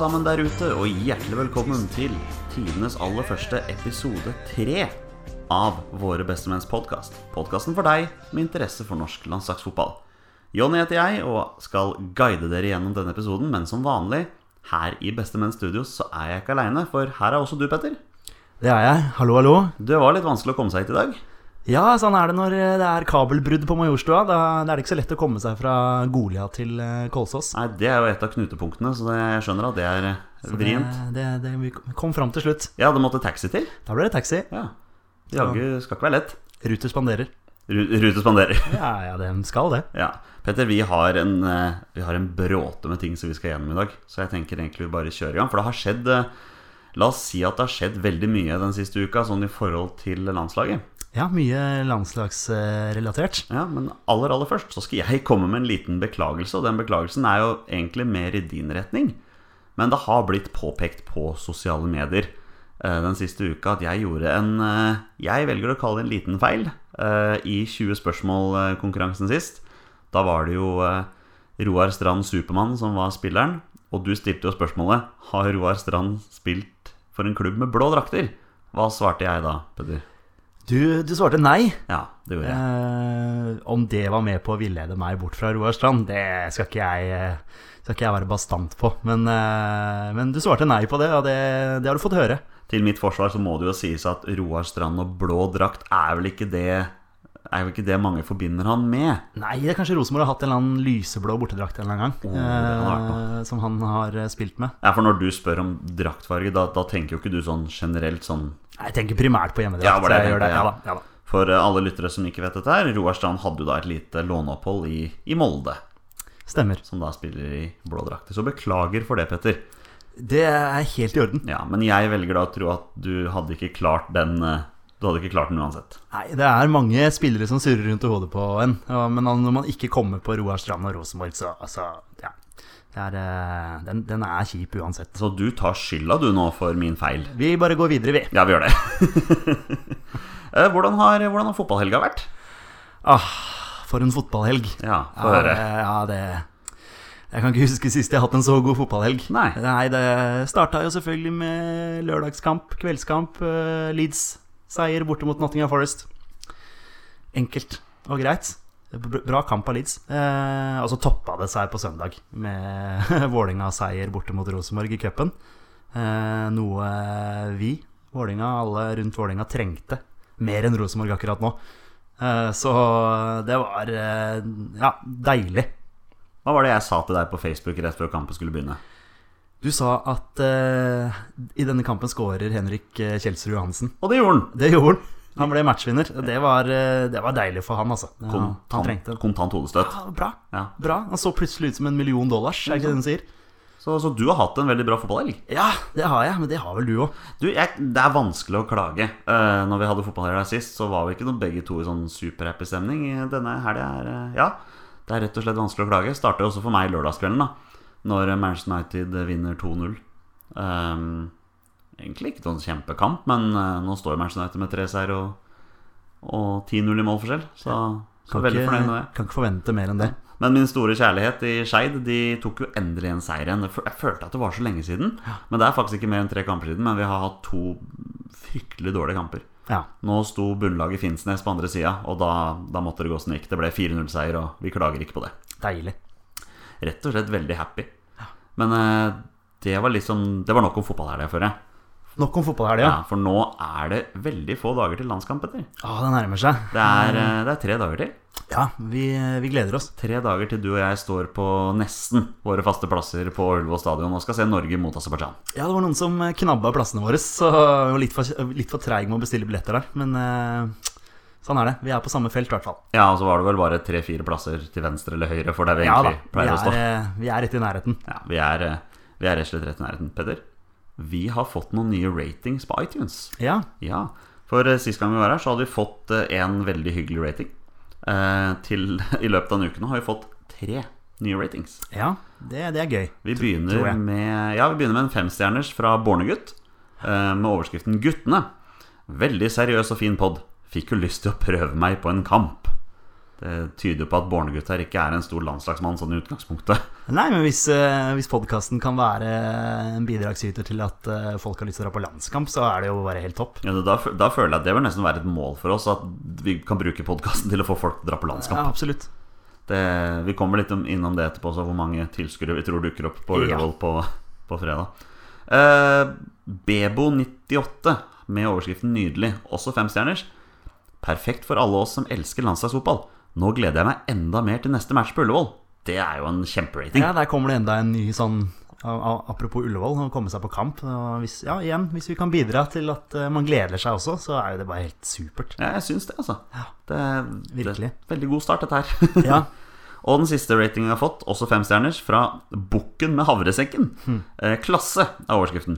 sammen der ute, og hjertelig velkommen til tidenes aller første episode tre av Våre bestemenns podkast. Podkasten for deg med interesse for norsk landslagsfotball. Jonny heter jeg og skal guide dere gjennom denne episoden, men som vanlig, her i Bestemenns Studios så er jeg ikke aleine, for her er også du, Petter. Det er jeg. Hallo, hallo. Det var litt vanskelig å komme seg hit i dag. Ja, sånn er det når det er kabelbrudd på Majorstua. Da er det ikke så lett å komme seg fra Golia til eh, Kolsås. Nei, Det er jo et av knutepunktene, så jeg skjønner at det er vrient. Så det, det, det, vi kom fram til slutt. Ja, det måtte taxi til. Da ble det taxi. Ja. Jaggu skal ikke være lett. Ruter spanderer. Ru- Rute spanderer. Ja, ja, det skal det. Ja. Petter, vi har, en, eh, vi har en bråte med ting som vi skal gjennom i dag. Så jeg tenker egentlig vi bare kjører i gang. For det har skjedd eh, La oss si at det har skjedd veldig mye den siste uka, sånn i forhold til landslaget. Ja, mye landslagsrelatert. Ja, Men aller aller først så skal jeg komme med en liten beklagelse. Og den beklagelsen er jo egentlig mer i din retning. Men det har blitt påpekt på sosiale medier eh, den siste uka at jeg gjorde en eh, Jeg velger å kalle det en liten feil eh, i 20 spørsmål-konkurransen sist. Da var det jo Roar Strand Supermann som var spilleren. Og du stilte jo spørsmålet Har Roar Strand spilt for en klubb med blå drakter. Hva svarte jeg da, Peder? Du, du svarte nei. Ja, det gjorde jeg. Eh, om det var med på å villede meg bort fra Roar Strand, det skal ikke jeg, eh, skal ikke jeg være bastant på. Men, eh, men du svarte nei på det, og det, det har du fått høre. Til mitt forsvar så må det jo sies at Roar Strand og blå drakt er vel ikke det Er jo ikke det mange forbinder han med. Nei, det er kanskje Rosenborg har hatt en eller annen lyseblå bortedrakt en eller annen gang. Vært eh, som han har eh, spilt med. Ja, For når du spør om draktfarge, da, da tenker jo ikke du sånn generelt sånn Jeg tenker primært på hjemmedrakt. Ja, var det jeg jeg gjør det. Ja ja. da, ja da. For eh, alle lyttere som ikke vet dette her, Roar Strand hadde jo da et lite låneopphold i, i Molde. Stemmer. Som da spiller i blå drakter. Så beklager for det, Petter. Det er helt i orden. Ja, Men jeg velger da å tro at du hadde ikke klart den eh, Du hadde ikke klart den uansett. Nei, Det er mange spillere som surrer rundt i hodet på en. Ja, men når man ikke kommer på Roar Strand og Rosenborg, så altså, ja. Er, eh, den, den er kjip uansett. Så du tar skylda du nå for min feil. Vi bare går videre, vi. Ja, vi gjør det. Eh, hvordan, har, hvordan har fotballhelga vært? Ah, for en fotballhelg. Ja, få Ja, høre. ja, det Jeg kan ikke huske sist jeg har hatt en så god fotballhelg. Nei. Det starta jo selvfølgelig med lørdagskamp, kveldskamp. uh, Leeds seier borte mot Nottingham Forest. Enkelt og greit. Bra kamp av Leeds. Eh, og så toppa det seg på søndag med Vålinga-seier borte mot Rosenborg i cupen. Eh, noe vi, Vålinga, alle rundt Vålinga, trengte mer enn Rosenborg akkurat nå. Eh, så det var eh, ja, deilig. Hva var det jeg sa til deg på Facebook rett før kampen skulle begynne? Du sa at uh, i denne kampen skårer Henrik eh, Kjelsrud Johansen. Og det gjorde han! Det gjorde han. Han ble matchvinner. Det var, eh, det var deilig for han, altså. Ja, han Kontant, trengte kontant hodestøt. Ja, bra. Ja. bra. Han så plutselig ut som en million dollars, er ikke det den sier? Så, så du har hatt en veldig bra fotballhelg? Ja, det har jeg, men det har vel du òg. Du, Det er vanskelig å klage. Uh, når vi hadde fotballhelg sist, så var vi ikke noe begge to i sånn superhappy stemning. Denne helga er uh, Ja, det er rett og slett vanskelig å klage. Starter også for meg lørdagskvelden, da. Når Manchester United vinner 2-0. Um, egentlig ikke noen kjempekamp, men uh, nå står Manchester United med tre seier og, og 10-0 i målforskjell. Så, så Kan, veldig ikke- fornøyd med det. kan ikke forvente mer enn det. Men min store kjærlighet i Skeid De tok jo endelig en seier igjen. Jeg følte at det var så lenge siden. Men det er faktisk ikke mer enn tre kamper siden. Men vi har hatt to fryktelig dårlige kamper. Ja. Nå sto bunnlaget Finnsnes på andre sida, og da, da måtte det gå som det gikk. Det ble 4-0-seier, og vi klager ikke på det. Deilig. Rett og slett veldig happy. Men eh, det var liksom Det var nok om fotball her, det, føler jeg. Nok om fotball her, Ja, ja. for nå er det veldig få dager til landskamp, Petter. Å, det nærmer seg. Det er, eh, det er tre dager til. Ja, vi, vi gleder oss. Tre dager til du og jeg står på nesten våre faste plasser på Ullevål stadion og skal se Norge mot Aserbajdsjan. Ja, det var noen som knabba plassene våre, så vi var litt for, litt for treige med å bestille billetter der. Men eh, sånn er det. Vi er på samme felt, i hvert fall. Ja, og så var det vel bare tre-fire plasser til venstre eller høyre for der vi Ja da. egentlig Vi er, å stå. eh, vi er rett i nærheten. Ja, vi er, eh, vi er rett og slett rett i nærheten. Peder, vi har fått noen nye ratings på iTunes. Ja. Ja, for eh, sist gang vi var her, så hadde vi fått en veldig hyggelig rating. Eh, til, I løpet av en uke nå har vi fått tre nye ratings. ja det, det er gøy. Vi begynner med, ja, vi begynner med en femstjerners fra Bornegutt eh, med overskriften 'Guttene'. Veldig seriøs og fin pod. Fikk jo lyst til å prøve meg på en kamp. Det tyder på at Bornegutt her ikke er en stor landslagsmann sånn i utgangspunktet. Nei, men hvis, eh, hvis podkasten kan være en bidragsyter til at eh, folk har lyst til å dra på landskamp, så er det jo bare helt topp. Ja, da, da føler jeg at det bør nesten være et mål for oss, at vi kan bruke podkasten til å få folk til å dra på landskamp. Ja, absolutt. Det, vi kommer litt innom det etterpå, så hvor mange tilskuere vi tror dukker opp på Ja. På, på fredag. Eh, Bebo98 med overskriften 'Nydelig', også femstjerners. Perfekt for alle oss som elsker landslagsfotball. Nå gleder jeg meg enda mer til neste match på Ullevål. Det er jo en kjemperating. Ja, der kommer det enda en ny sånn Apropos Ullevål, å komme seg på kamp. Hvis, ja, igjen, hvis vi kan bidra til at eh, man gleder seg også, så er jo det bare helt supert. Ja, jeg syns det, altså. Ja. Det, Virkelig. Det, veldig god start, dette her. Ja, Og den siste ratingen jeg har fått, også femstjerners, fra Bukken med havresekken. Hmm. Eh, klasse er overskriften.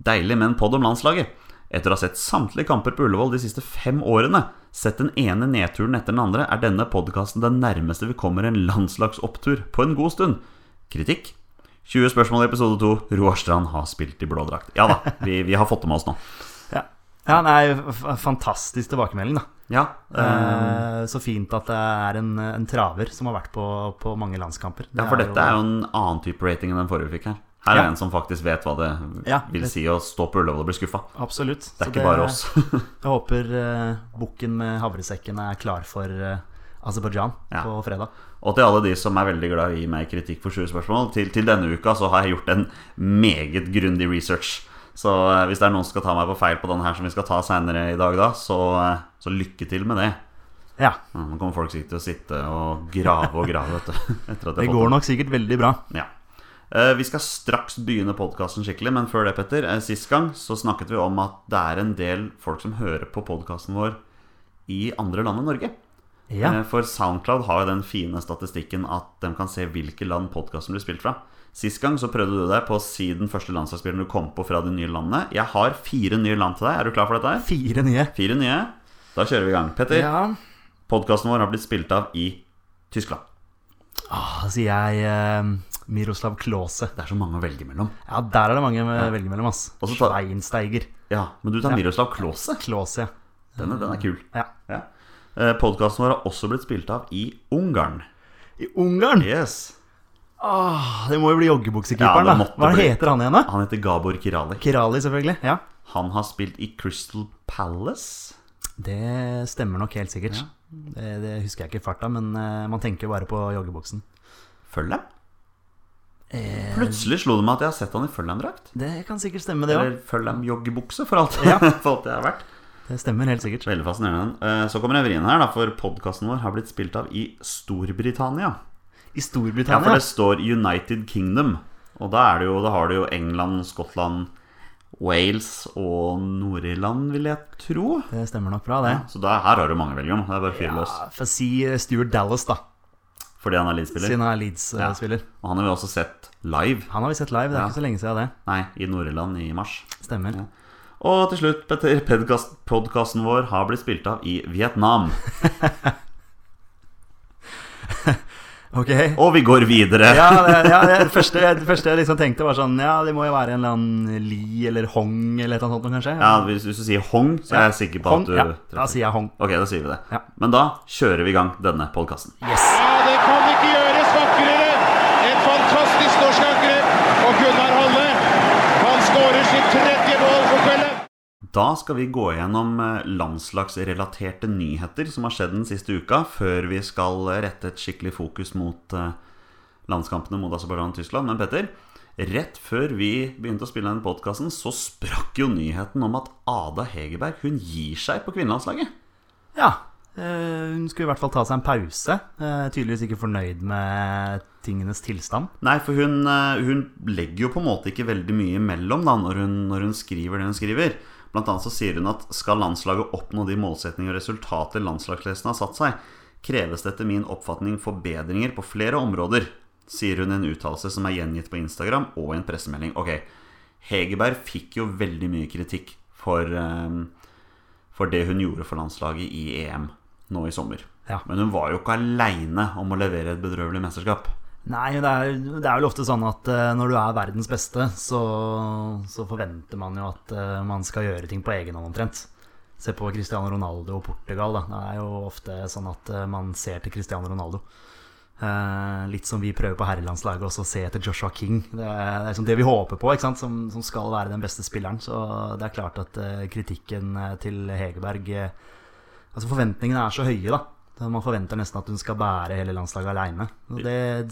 Deilig med en pod om landslaget. Etter å ha sett samtlige kamper på Ullevål de siste fem årene, sett den ene nedturen etter den andre, er denne podkasten den nærmeste vi kommer en landslagsopptur på en god stund. Kritikk? 20 spørsmål i episode 2. Roar Strand har spilt i blå drakt. Ja da, vi, vi har fått det med oss nå. ja. ja nei, fantastisk tilbakemelding, da. Ja, eh, Eh, så fint at det er en, en traver som har vært på, på mange landskamper. ja, for dette er jo en annen type rating enn den forrige vi fikk her. Her er Ja. en som faktisk vet hva det Ja, vil det- si å stå på Ullevål og bli skuffa. Absolutt. Det er Så ikke bare oss. Jeg håper uh, bukken med havresekken er klar for uh, Aserbajdsjan Ja. på fredag. Og til alle de som er veldig glad i å gi meg kritikk for 20 spørsmål, til, til denne uka så har jeg gjort en meget grundig research. Så uh, hvis det er noen som skal ta meg på feil på den her som vi skal ta seinere i dag, da, så, uh, så lykke til med det. Ja, Nå kommer folk sikkert til å sitte og grave og grave. Etter at det har fått går den. nok sikkert veldig bra. Ja. Eh, Vi skal straks begynne podkasten skikkelig, men før det, Petter. eh, Sist gang så snakket vi om at det er en del folk som hører på podkasten vår i andre land enn Norge. Ja, Eh, For Soundcloud har jo den fine statistikken at de kan se hvilke land podkasten blir spilt fra. Sist gang så prøvde du deg på å si den første landslagsspilleren du kom på fra de nye landene. Jeg har fire nye land til deg. Er du klar for dette? her? Fire nye. Fire nye. Da kjører vi i gang. Petter, Ja. podkasten vår har blitt spilt av i Tyskland. Ah, sier jeg eh, Miroslav Klause. Det er så mange å velge mellom. Ja, der er det mange å velge mellom, ass. Tar- Schweinsteiger. Ja, Men du tar Ja. Miroslav Klause. Klause, ja. Den er, den er kul. ja. Ja. Podkasten vår har også blitt spilt av i Ungarn. I Ungarn? Yes Ah, det må jo bli Ja, joggebuksekeeperen, ja, da. Hva bli. heter han igjen, da? Han heter Gabor Kirali. Kirali, selvfølgelig. Ja. Han har spilt i Crystal Palace. Det stemmer nok helt sikkert. Det, det husker jeg ikke i farta, men eh, man tenker jo bare på joggebuksen. Følg dem. Eh, Plutselig slo det meg at jeg har sett han i Følham-drakt. det kan sikkert stemme, det òg. Eller Følham-joggebukse, for alt, Ja. for alt det har vært. Det stemmer helt sikkert. Veldig fascinerende. Eh, Så kommer jeg vrien her, da, for podkasten vår har blitt spilt av i Storbritannia. I Storbritannia? Ja, for det står United Kingdom. Og da, er det jo, da har du jo England, Skottland, Wales og Nord-Irland, vil jeg tro. Det stemmer nok bra, det. Ja, så da, her har du mange å velge om. Det er bare å fyre løs. Ja, For å si eh, Stuart Dallas, da. Fordi han er Leeds-spiller. Siden han er Leeds-spiller. Og han har vi også sett live. Han har vi sett live, det er Ja. ikke så lenge siden det. Nei, i Nord-Irland i mars. Stemmer. Ja. Og til slutt, Petter, podkasten vår har blitt spilt av i Vietnam. Ok. Og vi går videre. Ja, det, ja det, det, første, det første jeg liksom tenkte, var sånn Ja, det må jo være en eller annen Li eller Hong eller et eller annet sånt, kanskje. Ja, hvis, hvis du sier Hong, så er jeg sikker på Hong, at du ja, da sier jeg Hong. Ok, da sier vi det. Ja. Men da kjører vi i gang denne podkasten. Yes. Ja, det kan ikke gjøres vakrere. Et fantastisk norsk angrep. Og Gunnar Halle, han skårer sitt tredje mål for kvelden. Da skal vi gå gjennom eh, landslagsrelaterte nyheter som har skjedd den siste uka, før vi skal rette et skikkelig fokus mot eh, landskampene mot Aserbajdsjan og Tyskland. Men Petter, rett før vi begynte å spille denne podkasten, så sprakk jo nyheten om at Ada Hegerberg hun gir seg på kvinnelandslaget. Ja. eh, hun skulle i hvert fall ta seg en pause. Tydeligvis ikke fornøyd med tingenes tilstand. Nei, for hun, hun legger jo på en måte ikke veldig mye imellom da, når hun, når hun skriver det hun skriver. Blant annet så sier hun at skal landslaget oppnå de målsetninger og resultater landslagsledelsen har satt seg, kreves det etter min oppfatning forbedringer på flere områder, sier hun i en uttalelse som er gjengitt på Instagram og i en pressemelding. Ok, Hegerberg fikk jo veldig mye kritikk for, eh, for det hun gjorde for landslaget i EM nå i sommer. Ja. Men hun var jo ikke aleine om å levere et bedrøvelig mesterskap. Nei, det er, det er vel ofte sånn at uh, når du er verdens beste, så, så forventer man jo at uh, man skal gjøre ting på egen hånd omtrent. Se på Cristiano Ronaldo og Portugal. Da. Det er jo ofte sånn at uh, man ser til Cristiano Ronaldo. Litt som vi prøver på herrelandslaget også å se etter Joshua King. Det er, det er liksom det vi håper på? Som, som skal være den beste spilleren. Så det er klart at kritikken til Hegerberg Altså Forventningene er så høye, da. Man forventer nesten at hun skal bære hele landslaget aleine.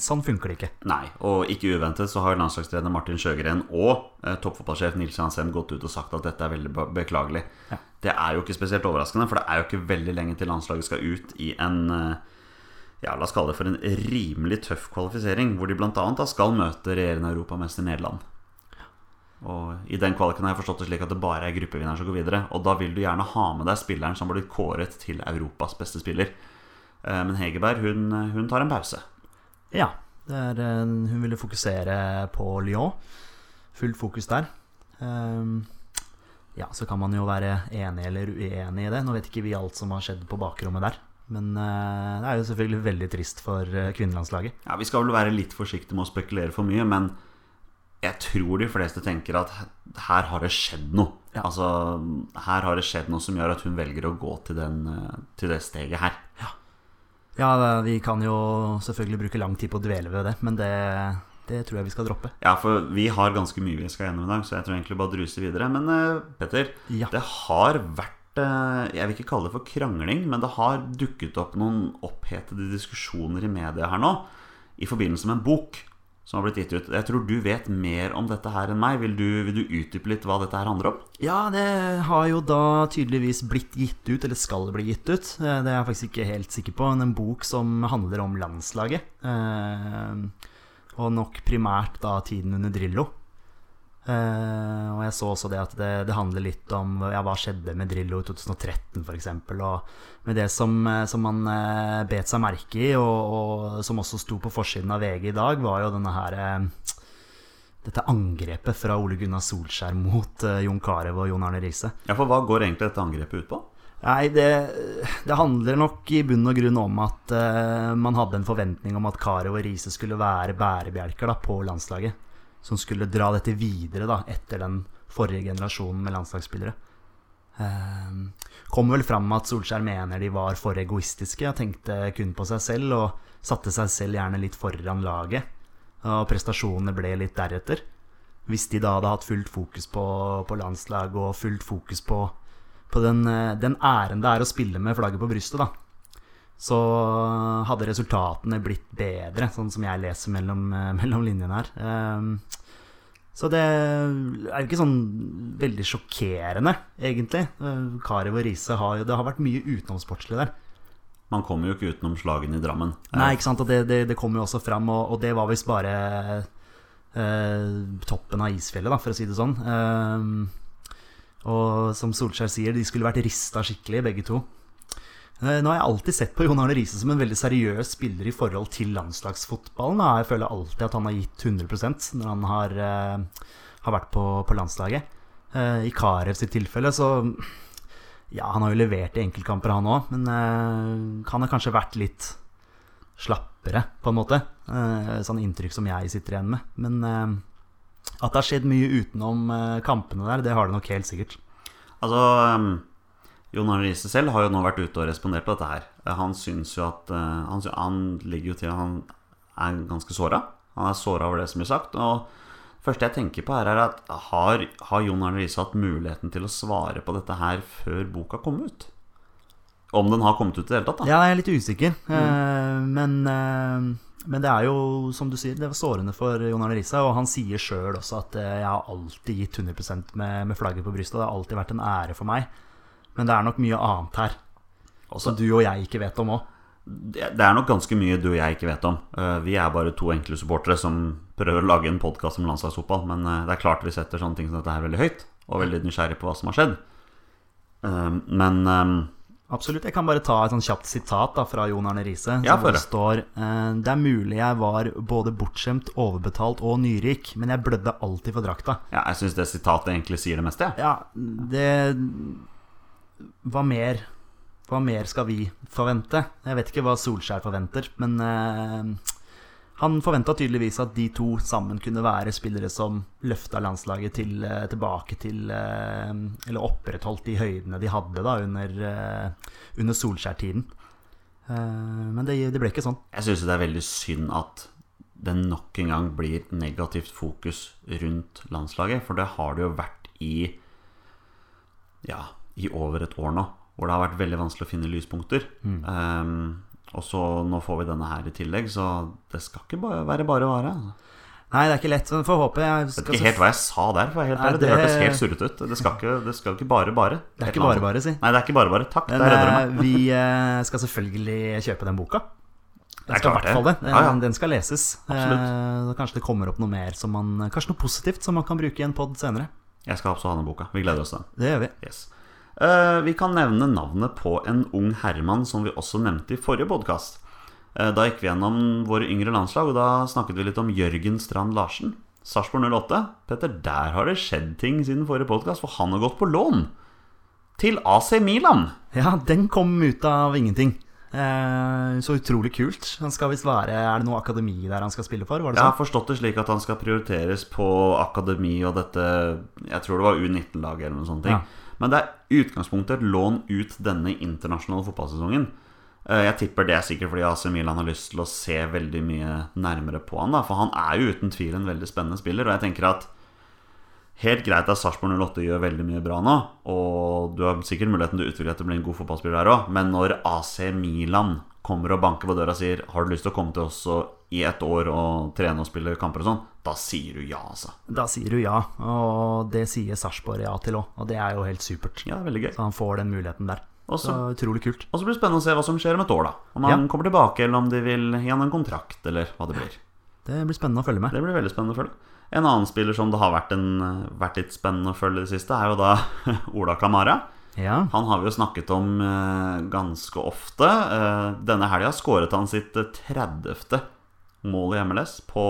Sånn funker det ikke. Nei, og ikke uventet så har landslagstrener Martin Sjøgren og eh, toppfotballsjef Nils Hansen gått ut og sagt at dette er veldig be- beklagelig. Ja. Det er jo ikke spesielt overraskende, for det er jo ikke veldig lenge til landslaget skal ut i en eh, ja, la oss kalle det for en rimelig tøff kvalifisering, hvor de bl.a. skal møte regjerende europamester Nederland. Og I den kvaliken har jeg forstått det slik at det bare er gruppevinneren som går videre. Og da vil du gjerne ha med deg spilleren som har blitt kåret til Europas beste spiller. Eh, Men Hegerberg hun, hun tar en pause. Ja. Det er, hun ville fokusere på Lyon. Fullt fokus der. Ehm, ja, så kan man jo være enig eller uenig i det. Nå vet ikke vi alt som har skjedd på bakrommet der. Men eh, det er jo selvfølgelig veldig trist for eh, kvinnelandslaget. Ja, Vi skal vel være litt forsiktige med å spekulere for mye, men jeg tror de fleste tenker at her har det skjedd noe. Ja. Altså, Her har det skjedd noe som gjør at hun velger å gå til, den, til det steget her. Ja, det- vi kan jo selvfølgelig bruke lang tid på å dvele ved det, men det, det tror jeg vi skal droppe. Ja, for vi har ganske mye vi skal gjennom i dag, så jeg tror egentlig bare druser videre. Men eh, Petter, Ja. det har vært eh, Jeg vil ikke kalle det for krangling, men det har dukket opp noen opphetede diskusjoner i media her nå i forbindelse med en bok som har blitt gitt ut. Jeg tror du vet mer om dette her enn meg. Vil du, du utdype litt hva dette her handler om? Ja, det har jo da tydeligvis blitt gitt ut, eller skal bli gitt ut. Eh, Det er jeg faktisk ikke helt sikker på. Men en bok som handler om landslaget. Eh, og nok primært da tiden under Drillo. Eh, og jeg så også det at det, det handler litt om ja, hva skjedde med Drillo i 2013 f.eks. Og med det som, eh, som man uh, bet seg merke i, og, og som også sto på forsiden av VG i dag, var jo denne her uh, dette angrepet fra Ole Gunnar Solskjær mot Jon Carew og Jon Arne Riise. Ja, for hva går egentlig dette angrepet ut på? Nei, det, det handler nok i bunn og grunn om at man hadde en forventning om at Carew og Riise skulle være bærebjelker da, på landslaget. Som skulle dra dette videre da, etter den forrige generasjonen med landslagsspillere. Eh, kom vel fram at Solskjær mener de var for egoistiske og tenkte kun på seg selv, og satte seg selv gjerne litt foran laget. Og prestasjonene ble litt deretter. Hvis de da hadde hatt fullt fokus på, på landslag og fullt fokus på, på den, eh, den æren det er å spille med flagget på brystet, da, så hadde resultatene blitt bedre, sånn som jeg leser mellom, eh, mellom linjene her. Ehm, Så det er jo ikke sånn veldig sjokkerende, egentlig. Karev og Riise har jo Det har vært mye utenomsportslig der. Man kommer jo ikke utenom slagene i Drammen. Nei, ikke sant, og det, det, det kommer jo også fram, og, og det var visst bare eh, toppen av isfjellet, da, for å si det sånn. Eh, og som Solskjær sier, de skulle vært rista skikkelig, begge to. Eh, nå har jeg alltid sett på Jon Arne Riise som en veldig seriøs spiller i forhold til landslagsfotballen. Jeg føler alltid at han har gitt 100% når han har, eh, har vært på, på landslaget. Eh, I Karev sitt tilfelle så Ja, han har jo levert i enkeltkamper, han òg, men han har kanskje vært litt slappere, på en måte. Sånn inntrykk som jeg sitter igjen med. Men at det har skjedd mye utenom kampene der, det har det nok helt sikkert. Altså um, Jon Arne Riise selv har jo nå vært ute og respondert på dette her. Eh, Han syns jo at eh, Han, han ligger jo til Han er ganske såra. Han er såra over det som blir sagt. Og det første jeg tenker på her, er at har, har Jon Arne Riise hatt muligheten til å svare på dette her før boka kom ut? Om den har kommet ut i det hele tatt, da. Ja, jeg er litt usikker. Mm. men, eh, men det er jo, som du sier, det var sårende for Jon Arne Riise. Og han sier sjøl også at jeg har alltid gitt 100% med, med flagget på brystet. Det har alltid vært en ære for meg. Men det er nok mye annet her som du og jeg ikke vet om òg. det er nok ganske mye du og jeg ikke vet om. Eh, Vi er bare to enkle supportere som prøver å lage en podkast om landslagsfotball. Men eh, det er klart vi setter sånne ting som dette her veldig høyt, og veldig nysgjerrig på hva som har skjedd. Eh, Men eh, Absolutt. Jeg kan bare ta et sånn kjapt sitat da, fra Jon Arne Riise. Ja, det står Det er mulig jeg var både bortskjemt, overbetalt og nyrik, men jeg blødde alltid for drakta. ja, jeg syns det sitatet egentlig sier det meste. Ja, det Hva mer Hva mer skal vi forvente? Jeg vet ikke hva Solskjær forventer, men eh, Han forventa tydeligvis at de to sammen kunne være spillere som løfta landslaget til, eh, tilbake til eh, Eller opprettholdt de høydene de hadde da under, eh, under Solskjær-tiden. Eh, Men det, det ble ikke sånn. Jeg syns det er veldig synd at det nok en gang blir negativt fokus rundt landslaget. For det har det jo vært i Ja, i over et år nå. Hvor det har vært veldig vanskelig å finne lyspunkter. Um, og så nå får vi denne her i tillegg, så det skal ikke bare være bare vare. altså. Nei, det er ikke lett. Men får håpe jeg vet ikke helt hva jeg sa der, for helt ærlig. Det det- hørtes helt surrete ut. Det skal ikke, det skal ikke bare bare. Det er ikke bare bare, si. Nei, det er ikke bare bare. Takk, Men der redder du eh, meg. vi eh, skal selvfølgelig kjøpe den boka. Det Den skal i hvert fall det. det. Ja, ja. Den skal leses. Absolutt. Eh, Kanskje det kommer opp noe mer som man Kanskje noe positivt som man kan bruke i en pod senere. Jeg skal også ha den boka. Vi gleder oss til den. Det gjør vi. Yes. Eh, vi kan nevne navnet på en ung herremann som vi også nevnte i forrige podkast. da gikk vi gjennom våre yngre landslag, og da snakket vi litt om Jørgen Strand Larsen. Sarpsborg 08. Petter, der har det skjedd ting siden forrige podkast, for han har gått på lån til AC Milan. Ja, den kom ut av ingenting. Eh, så utrolig kult. Han skal visst være Er det noe akademi der han skal spille for? Var det Jeg har sånn? forstått det slik at han skal prioriteres på akademi og dette Jeg tror det var U19-laget eller noe sånt. ting. Ja. Men det er utgangspunktet et lån ut denne internasjonale fotballsesongen. Eh, Jeg tipper det er sikkert fordi AC Milan har lyst til å se veldig mye nærmere på han da For han er jo uten tvil en veldig spennende spiller, og jeg tenker at Helt greit at Sarpsborg 08 gjør veldig mye bra nå, og du har sikkert muligheten til å utvikle deg til å bli en god fotballspiller der òg, men når AC Milan kommer og banker på døra og sier 'Har du lyst til å komme til oss og i ett år og trene og spille kamper og sånn', da sier du ja, altså. Da sier du ja, og det sier Sarpsborg ja til òg. Og det er jo helt supert. Ja, er veldig gøy. Så han får den muligheten der. Også, Så så utrolig kult. og så blir det spennende å se hva som skjer om et år, da. Om han Ja. kommer tilbake, eller om de vil gi han en kontrakt, eller hva det blir. Det blir spennende å følge med. Det blir veldig spennende å følge. En annen spiller som det har vært, en, vært litt spennende å følge i det siste, er jo da Ola Kamara. Ja, Han har vi jo snakket om eh, ganske ofte. Eh, denne helga skåret han sitt eh, 30. mål i MLS på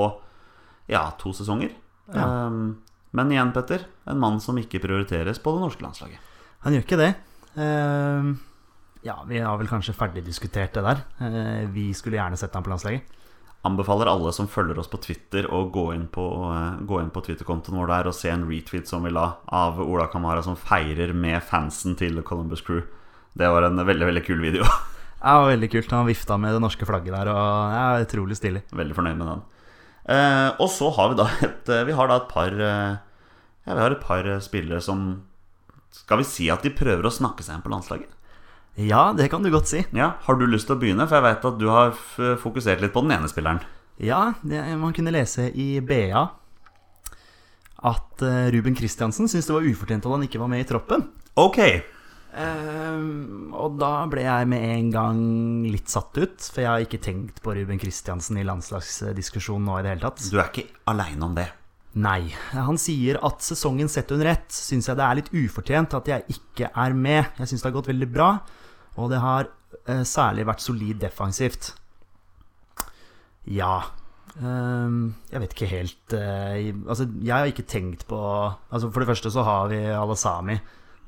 ja, to sesonger. Ja. Um, men igjen, Petter, en mann som ikke prioriteres på det norske landslaget. han gjør ikke det. Eh, ja, vi har vel kanskje ferdigdiskutert det der. Uh, vi skulle gjerne sett ham på landslaget. Anbefaler alle som følger oss på Twitter, å gå inn på, eh, gå inn på Twitter-kontoen vår der og se en retweet som vi la av Ola Kamara som feirer med fansen til Columbus Crew. Det var en veldig, veldig kul video. Ja, veldig kult. Han vifta med det norske flagget der, og ja, utrolig stilig. Veldig fornøyd med den. Eh, og så har vi da et eh, Vi har da et par eh, Ja, vi har et par eh, spillere som Skal vi si at de prøver å snakke seg inn på landslaget? Ja, det kan du godt si. Ja, Har du lyst til å begynne? For jeg vet at du har fokusert litt på den ene spilleren. Ja, det, man kunne lese i BA at Ruben Kristiansen syntes det var ufortjent at han ikke var med i troppen. Ok. Ehm, og da ble jeg med en gang litt satt ut, for jeg har ikke tenkt på Ruben Kristiansen i landslagsdiskusjonen nå i det hele tatt. Du er ikke aleine om det. Nei. Han sier at sesongen sett under ett syns jeg det er litt ufortjent at jeg ikke er med. Jeg syns det har gått veldig bra, og det har uh, særlig vært solid defensivt. Ja. Ehm, jeg vet ikke helt uh, i- Altså, jeg har ikke tenkt på Altså, For det første så har vi Alasami.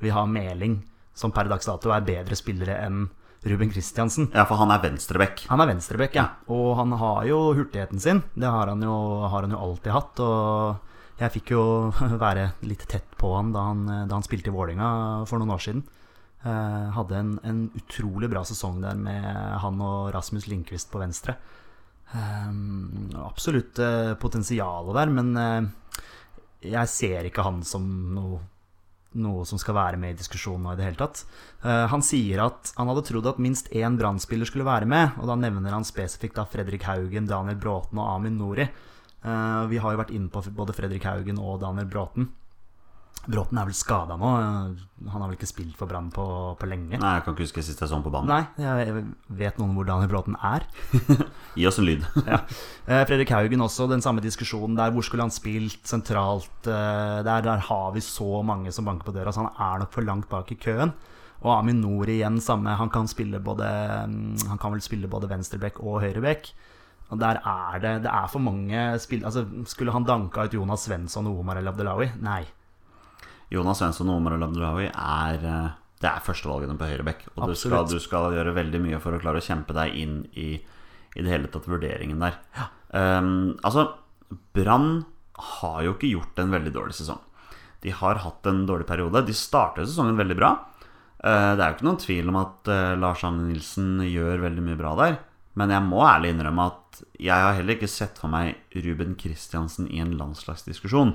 Vi har Meling, som per dags dato er bedre spillere enn Ruben Kristiansen. Ja, for han er venstreback. Han er venstreback, ja. Og han har jo hurtigheten sin. Det har han jo, har han jo alltid hatt. Og jeg fikk jo være litt tett på han da han, da han spilte i Vålinga for noen år siden. Eh, hadde en, en utrolig bra sesong der med han og Rasmus Lindqvist på venstre. Eh, absolutt eh, potensialet der, men eh, jeg ser ikke han som noe noe som skal være med i diskusjonen nå i det hele tatt. Uh, han sier at han hadde trodd at minst én Brann-spiller skulle være med, og da nevner han spesifikt da Fredrik Haugen, Daniel Bråten og Amin Nori. Uh, vi har jo vært inne på både Fredrik Haugen og Daniel Bråten. Bråten er vel skada nå. Han har vel ikke spilt for Brann på, på lenge. Nei, jeg kan ikke huske sist jeg så han på banen. Nei, jeg vet noen hvor Daniel Bråten er. Gi oss en lyd. Ja. Eh, Fredrik Haugen også, den samme diskusjonen der. Hvor skulle han spilt sentralt? eh, Der, der har vi så mange som banker på døra, så han er nok for langt bak i køen. Og Amin Nori igjen samme. Han kan, spille både, mm, han kan vel spille både venstreback og høyreback. Og der er det Det er for mange spill... Altså, skulle han danka ut Jonas Svensson og Omar El Abdelawi? Nei. Jonas Svensson og Omar El-Abdelawi er eh, Det er førstevalgene på høyrebekk. Og du skal, du skal gjøre veldig mye for å klare å kjempe deg inn i, i det hele tatt vurderingen der. Ehm, altså, Brann har jo ikke gjort en veldig dårlig sesong. De har hatt en dårlig periode. De startet sesongen veldig bra. Uh, det er jo ikke noen tvil om at uh, Lars Arne Nilsen gjør veldig mye bra der. Men jeg må ærlig innrømme at jeg har heller ikke sett for meg Ruben Kristiansen i en landslagsdiskusjon.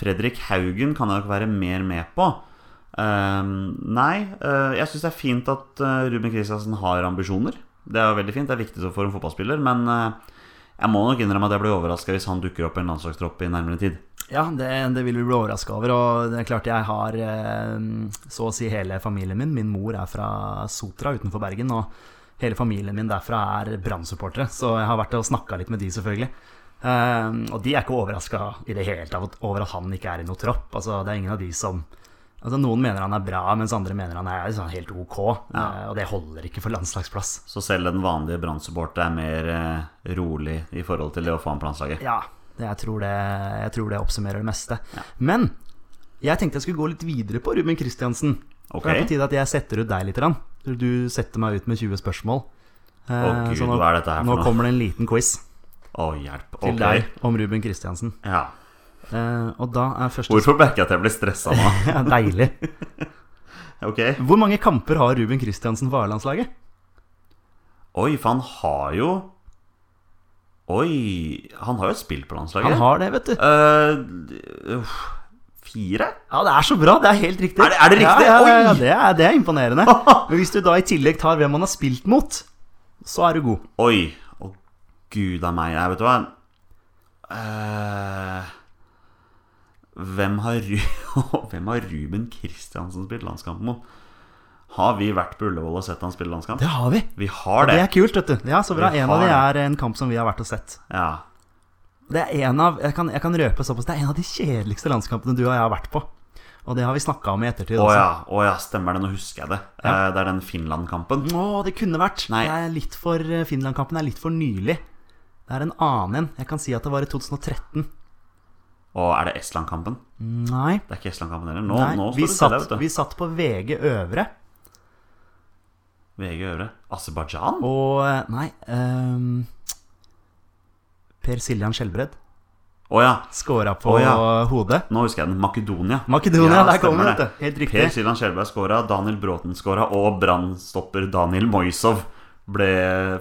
Fredrik Haugen kan jeg nok være mer med på. Ehm, nei, uh, jeg syns det er fint at eh, Ruben Kristiansen har ambisjoner. Det er veldig fint, det er viktig for en fotballspiller. Men uh, jeg må nok innrømme at jeg blir overraska hvis han dukker opp i en landslagstropp i nærmere tid. Ja, det, det vil vi bli overraska over. Og det er klart jeg har så å si hele familien min. Min mor er fra Sotra utenfor Bergen, og hele familien min derfra er Brann-supportere. Så jeg har vært og snakka litt med de, selvfølgelig. Eh, og de er ikke overraska i det hele tatt over at han ikke er i noe tropp. Altså, det er ingen av de som Altså, Noen mener han er bra, mens andre mener han er sånn helt ok. Eh, og det holder ikke for landslagsplass. Så selv den vanlige Brann-supporter er mer eh, rolig i forhold til det å få han på landslaget. Ja, det, jeg, tror det, jeg tror det oppsummerer det meste. Men jeg tenkte jeg skulle gå litt videre på Ruben Kristiansen. For Det er på tide at jeg setter ut deg litt. Du setter meg ut med 20 spørsmål. Eh, Å, Gud, så nå, hva er dette her for nå noe? kommer det en liten quiz Å, hjelp. til deg om Ruben Kristiansen. Ja. Eh, og da er første Hvorfor merker jeg at jeg blir stressa nå? Deilig. Ok. Hvor mange kamper har Ruben Kristiansen for A-landslaget? Oi, for han har jo Oi, han har jo spilt på landslaget. Han har det, vet du. Uh, uh, fire? Ja, det er så bra. Det er helt riktig. Er det- er det riktig? Ja, ja, ja, det, er, det er imponerende. Men hvis du da i tillegg tar hvem han har spilt mot, så er du god. Oi. Gud a meg. Jeg vet du hva Uh, hvem, har, hvem har Ruben Kristiansen spilt landskamp mot? Har vi vært på Ullevål og sett han spille landskamp? Det har vi. Vi har Det det. er kult, vet du. Ja, så bra. Vi En av de er en kamp som vi har vært og sett. Ja. Det er en av, jeg kan, jeg kan røpe såpass, det er en av de kjedeligste landskampene du og jeg har vært på. Og det har vi snakka om i ettertid Å også. ja, å ja, stemmer det. Nå husker jeg det. Ja. det er den Finland-kampen. Å, det kunne vært. Nei. Det er litt for, eh, Finland-kampen er litt for nylig. Det er en annen en. Jeg kan si at det var i 2013. Og er det Estland-kampen? Nei. Det er ikke Estland-kampen heller. Nå, Nei. nå vi, det satt, du. vi satt på VG Øvre, VG Øvre. Aserbajdsjan? og eh, Nei. Um, per Siljan Skjelbred Å ja. Skåra på oh, ja. hodet. Nå husker jeg den. Makedonia. Makedonia, der det. det. vet du. Helt riktig. Per Siljan Skjelbred skåra, Daniel Bråten skåra, og Brann-stopper Daniel Moisov ble,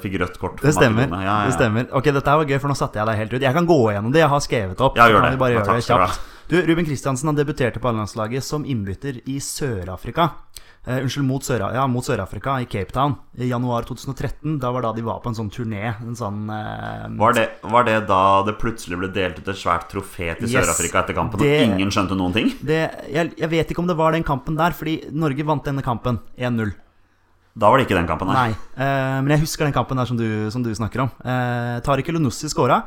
fikk rødt kort Det stemmer. Ja, Ja, ja. det stemmer Ok, Dette var gøy, for nå satte jeg deg helt ut. Jeg kan gå gjennom det. Jeg har skrevet opp. Ja, gjør det. bare gjøre det kjapt Du, Ruben Kristiansen debuterte på A-landslaget som innbytter i Sør-Afrika. Eh, unnskyld, mot Sør- ja, mot Sør-Afrika, i Cape Town, i januar 2013. Da var da de var på en sånn turné. En sånn eh, Var det, var det da det plutselig ble delt ut et svært trofé til Yes. Sør-Afrika etter kampen, Det- og ingen skjønte noen ting? det, jeg, jeg vet ikke om det var den kampen der, fordi Norge vant denne kampen 1-0. Da var det ikke den kampen, nei. Nei, eh, men jeg husker den kampen der som du, som du snakker om. Eh, Tariq Elunussi skåra.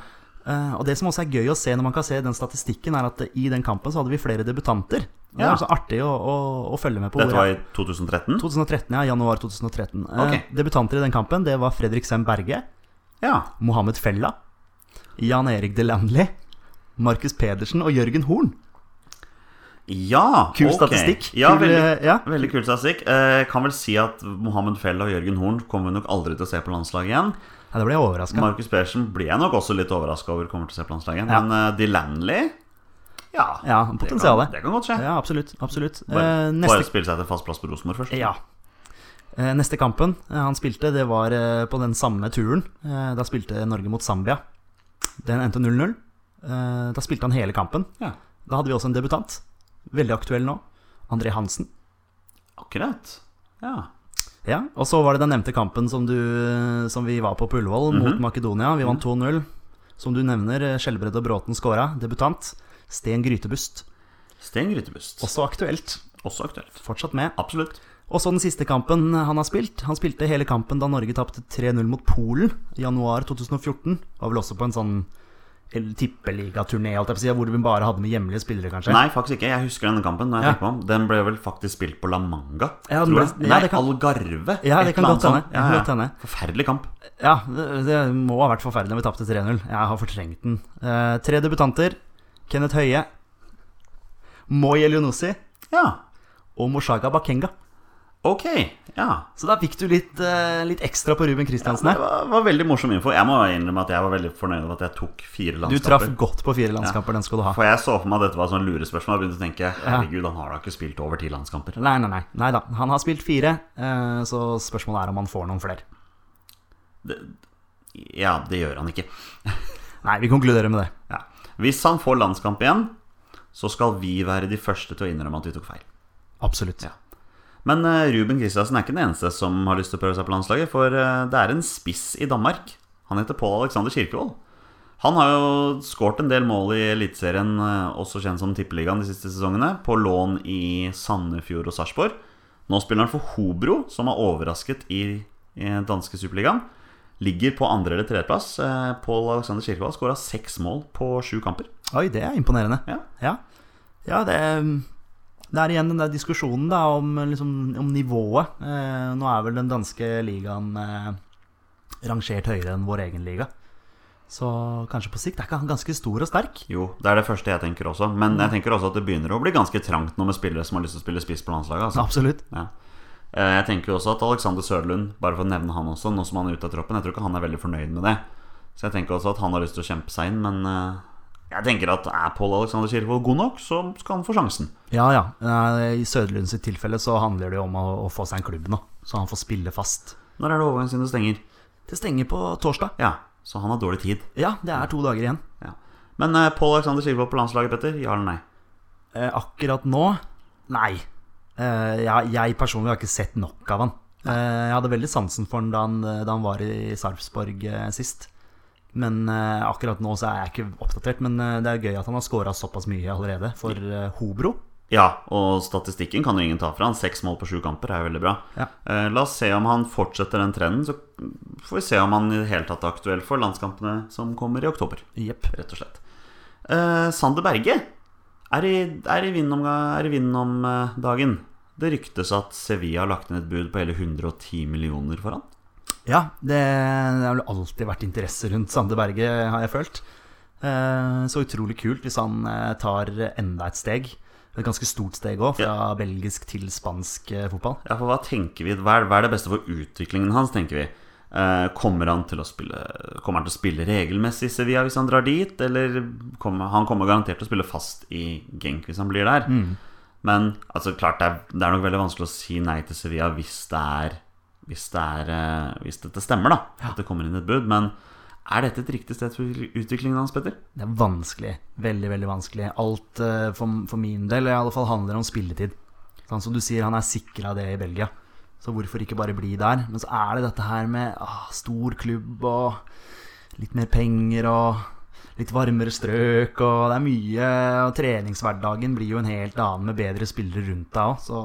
Eh, og det som også er gøy å se når man kan se den statistikken, er at i den kampen så hadde vi flere debutanter. Det er så artig å, å, å følge med på. Dette var i 2013? 2013, ja. Januar 2013. Eh, Ok. Debutanter i den kampen, det var Fredrik Sem Berge, Ja. Mohammed Fella, Jan Erik Delandli, Markus Pedersen og Jørgen Horn. Ja, Kul ok. statistikk. Ja, Kul, veldig, eh, ja. veldig kul statistikk. Eh, kan vel si at Mohammed Fell og Jørgen Horn kommer vi nok aldri til å se på landslaget igjen. Ja, da ble jeg overraska. Markus Persen blir jeg nok også litt overraska over kommer til å se på landslaget. Ja. Men uh, Delanley Ja, Ja, det potensialet. det kan godt skje. Ja, absolutt. absolutt. Bare, neste... bare spille seg til fast plass på Rosenborg først. Ja. Eh, Neste kampen eh, han spilte, det var eh, på den samme turen. Eh, Da spilte Norge mot Zambia. Den endte 0-0. Eh, Da spilte han hele kampen. Ja. Da hadde vi også en debutant. Veldig aktuell nå. André Hansen. Akkurat. Ja. Ja, Og så var det den nevnte kampen som, du, som vi var på på Ullevål, mot Makedonia. Vi vant 2-0. Som du nevner, eh, Skjelbred og Bråten skåra. Debutant. Sten Grytebust. Sten Grytebust. Også aktuelt. Også aktuelt. Fortsatt med. Absolutt. Og så den siste kampen han har spilt. Han spilte hele kampen da Norge tapte 3-0 mot Polen i januar 2014. Var vel også på en sånn tippeligaturné, hvor vi bare hadde med hjemlige spillere, kanskje. Nei, faktisk ikke. Jeg husker denne kampen. Når jeg Ja. på om Den ble vel faktisk spilt på La Manga, Ja, tror jeg. ja, Nei, det kan- Algarve. Ja, det kan godt hende. sånt. Ja, ja. Forferdelig kamp. Ja, det, det må ha vært forferdelig når vi tapte 0 Jeg har fortrengt den. Eh, tre debutanter. Kenneth Høie, Moi Elionossi Ja. og Moshaga Bakenga. Ok, ja. Så da fikk du litt, eh, litt ekstra på Ruben Kristiansen Det her. var, var veldig morsom info. Jeg må innrømme at jeg var veldig fornøyd med at jeg tok fire Du traff godt på fire landskamper, den skal du ha. For jeg så for meg at dette var sånn lurespørsmål. Jeg begynte å tenke Herregud, han har da ikke spilt over ti landskamper. Nei, nei, nei. nei da. Han har spilt fire, eh, så spørsmålet er om han får noen flere. Det, ja, det gjør han ikke. Nei, vi konkluderer med det. Ja. Hvis han får landskamp igjen, så skal vi være de første til å innrømme at vi tok feil. Absolutt. Ja. Men eh, Ruben Kristiansen er ikke den eneste som har lyst til å prøve seg på landslaget. For eh, det er en spiss i Danmark. Han heter Pål Alexander Kirkevold. Han har jo skåret en del mål i Eliteserien, eh, også kjent som Tippeligaen, de siste sesongene. På lån i Sandefjord og Sarpsborg. Nå spiller han for Hobro, som har overrasket i, i danske superligaen. Ligger på andre- eller tredjeplass. Pål Alexander Kirkevold skåra seks mål på sju kamper. Oi, det er imponerende. Ja. Ja, ja det, det er igjen den der diskusjonen da om, liksom, om nivået. Eh, nå er vel den danske ligaen eh, rangert høyere enn vår egen liga. Så kanskje på sikt er ikke han ganske stor og sterk. Jo, det er det første jeg tenker også. Men jeg tenker også at det begynner å bli ganske trangt nå med spillere som har lyst til å spille spiss på landslaget. Altså. Absolutt. Ja. Eh, Jeg tenker jo også at Alexander Sørlund, bare for å nevne han også, nå som han er ute av troppen Jeg tror ikke han er veldig fornøyd med det. Så jeg tenker også at han har lyst til å kjempe seg inn, men eh, jeg tenker at er Pål Alexander Kirkevold god nok, så skal han få sjansen. Ja, ja. I Søderlund sitt tilfelle så handler det jo om å, å få seg en klubb nå, så han får spille fast. Når er det overgangsvinduet stenger? Det stenger på torsdag. Ja, så han har dårlig tid. Ja, det er to dager igjen. Ja. Men eh, Pål Alexander Kirkevold på landslaget, Petter? Ja eller nei? Eh, akkurat nå Nei. Eh, jeg, jeg personlig har ikke sett nok av han. Eh, jeg hadde veldig sansen for han da han, da han var i Sarpsborg eh, sist. Men uh, akkurat nå så er jeg ikke oppdatert. Men uh, det er gøy at han har scora såpass mye allerede for uh, Hobro. Ja, og statistikken kan jo ingen ta fra han. Seks mål på sju kamper er jo veldig bra. Ja. La oss se om han fortsetter den trenden. Så får vi se om han i det hele tatt er aktuell for landskampene som kommer i oktober. Yep. Rett og slett. Sander Berge er i, er i vind om, er i vind om dagen. Det ryktes at Sevilla har lagt inn et bud på hele 110 millioner for han. Ja, det, det har alltid vært interesse rundt Sande Berge, har jeg følt. Eh, så utrolig kult hvis han eh, tar enda et steg. Et ganske stort steg òg, fra belgisk til spansk eh, fotball. Ja, for hva tenker vi? Hva er, det beste for utviklingen hans, tenker vi? Kommer han til å spille Kommer han til å spille regelmessig i Sevilla hvis han drar dit? Eller kommer, han kommer garantert til å spille fast i Genk hvis han blir der. Men altså, klart det er, det er nok veldig vanskelig å si nei til Sevilla hvis det er Hvis, det er, eh, hvis dette stemmer, da. At det kommer inn et bud. Men er dette et riktig sted for utviklingen hans, Petter? Det er vanskelig. Veldig, veldig vanskelig. Alt eh, for, for min del i alle fall handler om spilletid. Sånn som du sier, han er sikra det i Belgia. Så hvorfor ikke bare bli der? Men så er det dette her med ah, stor klubb og litt mer penger og litt varmere strøk og det er mye. Og treningshverdagen blir jo en helt annen med bedre spillere rundt deg òg. Så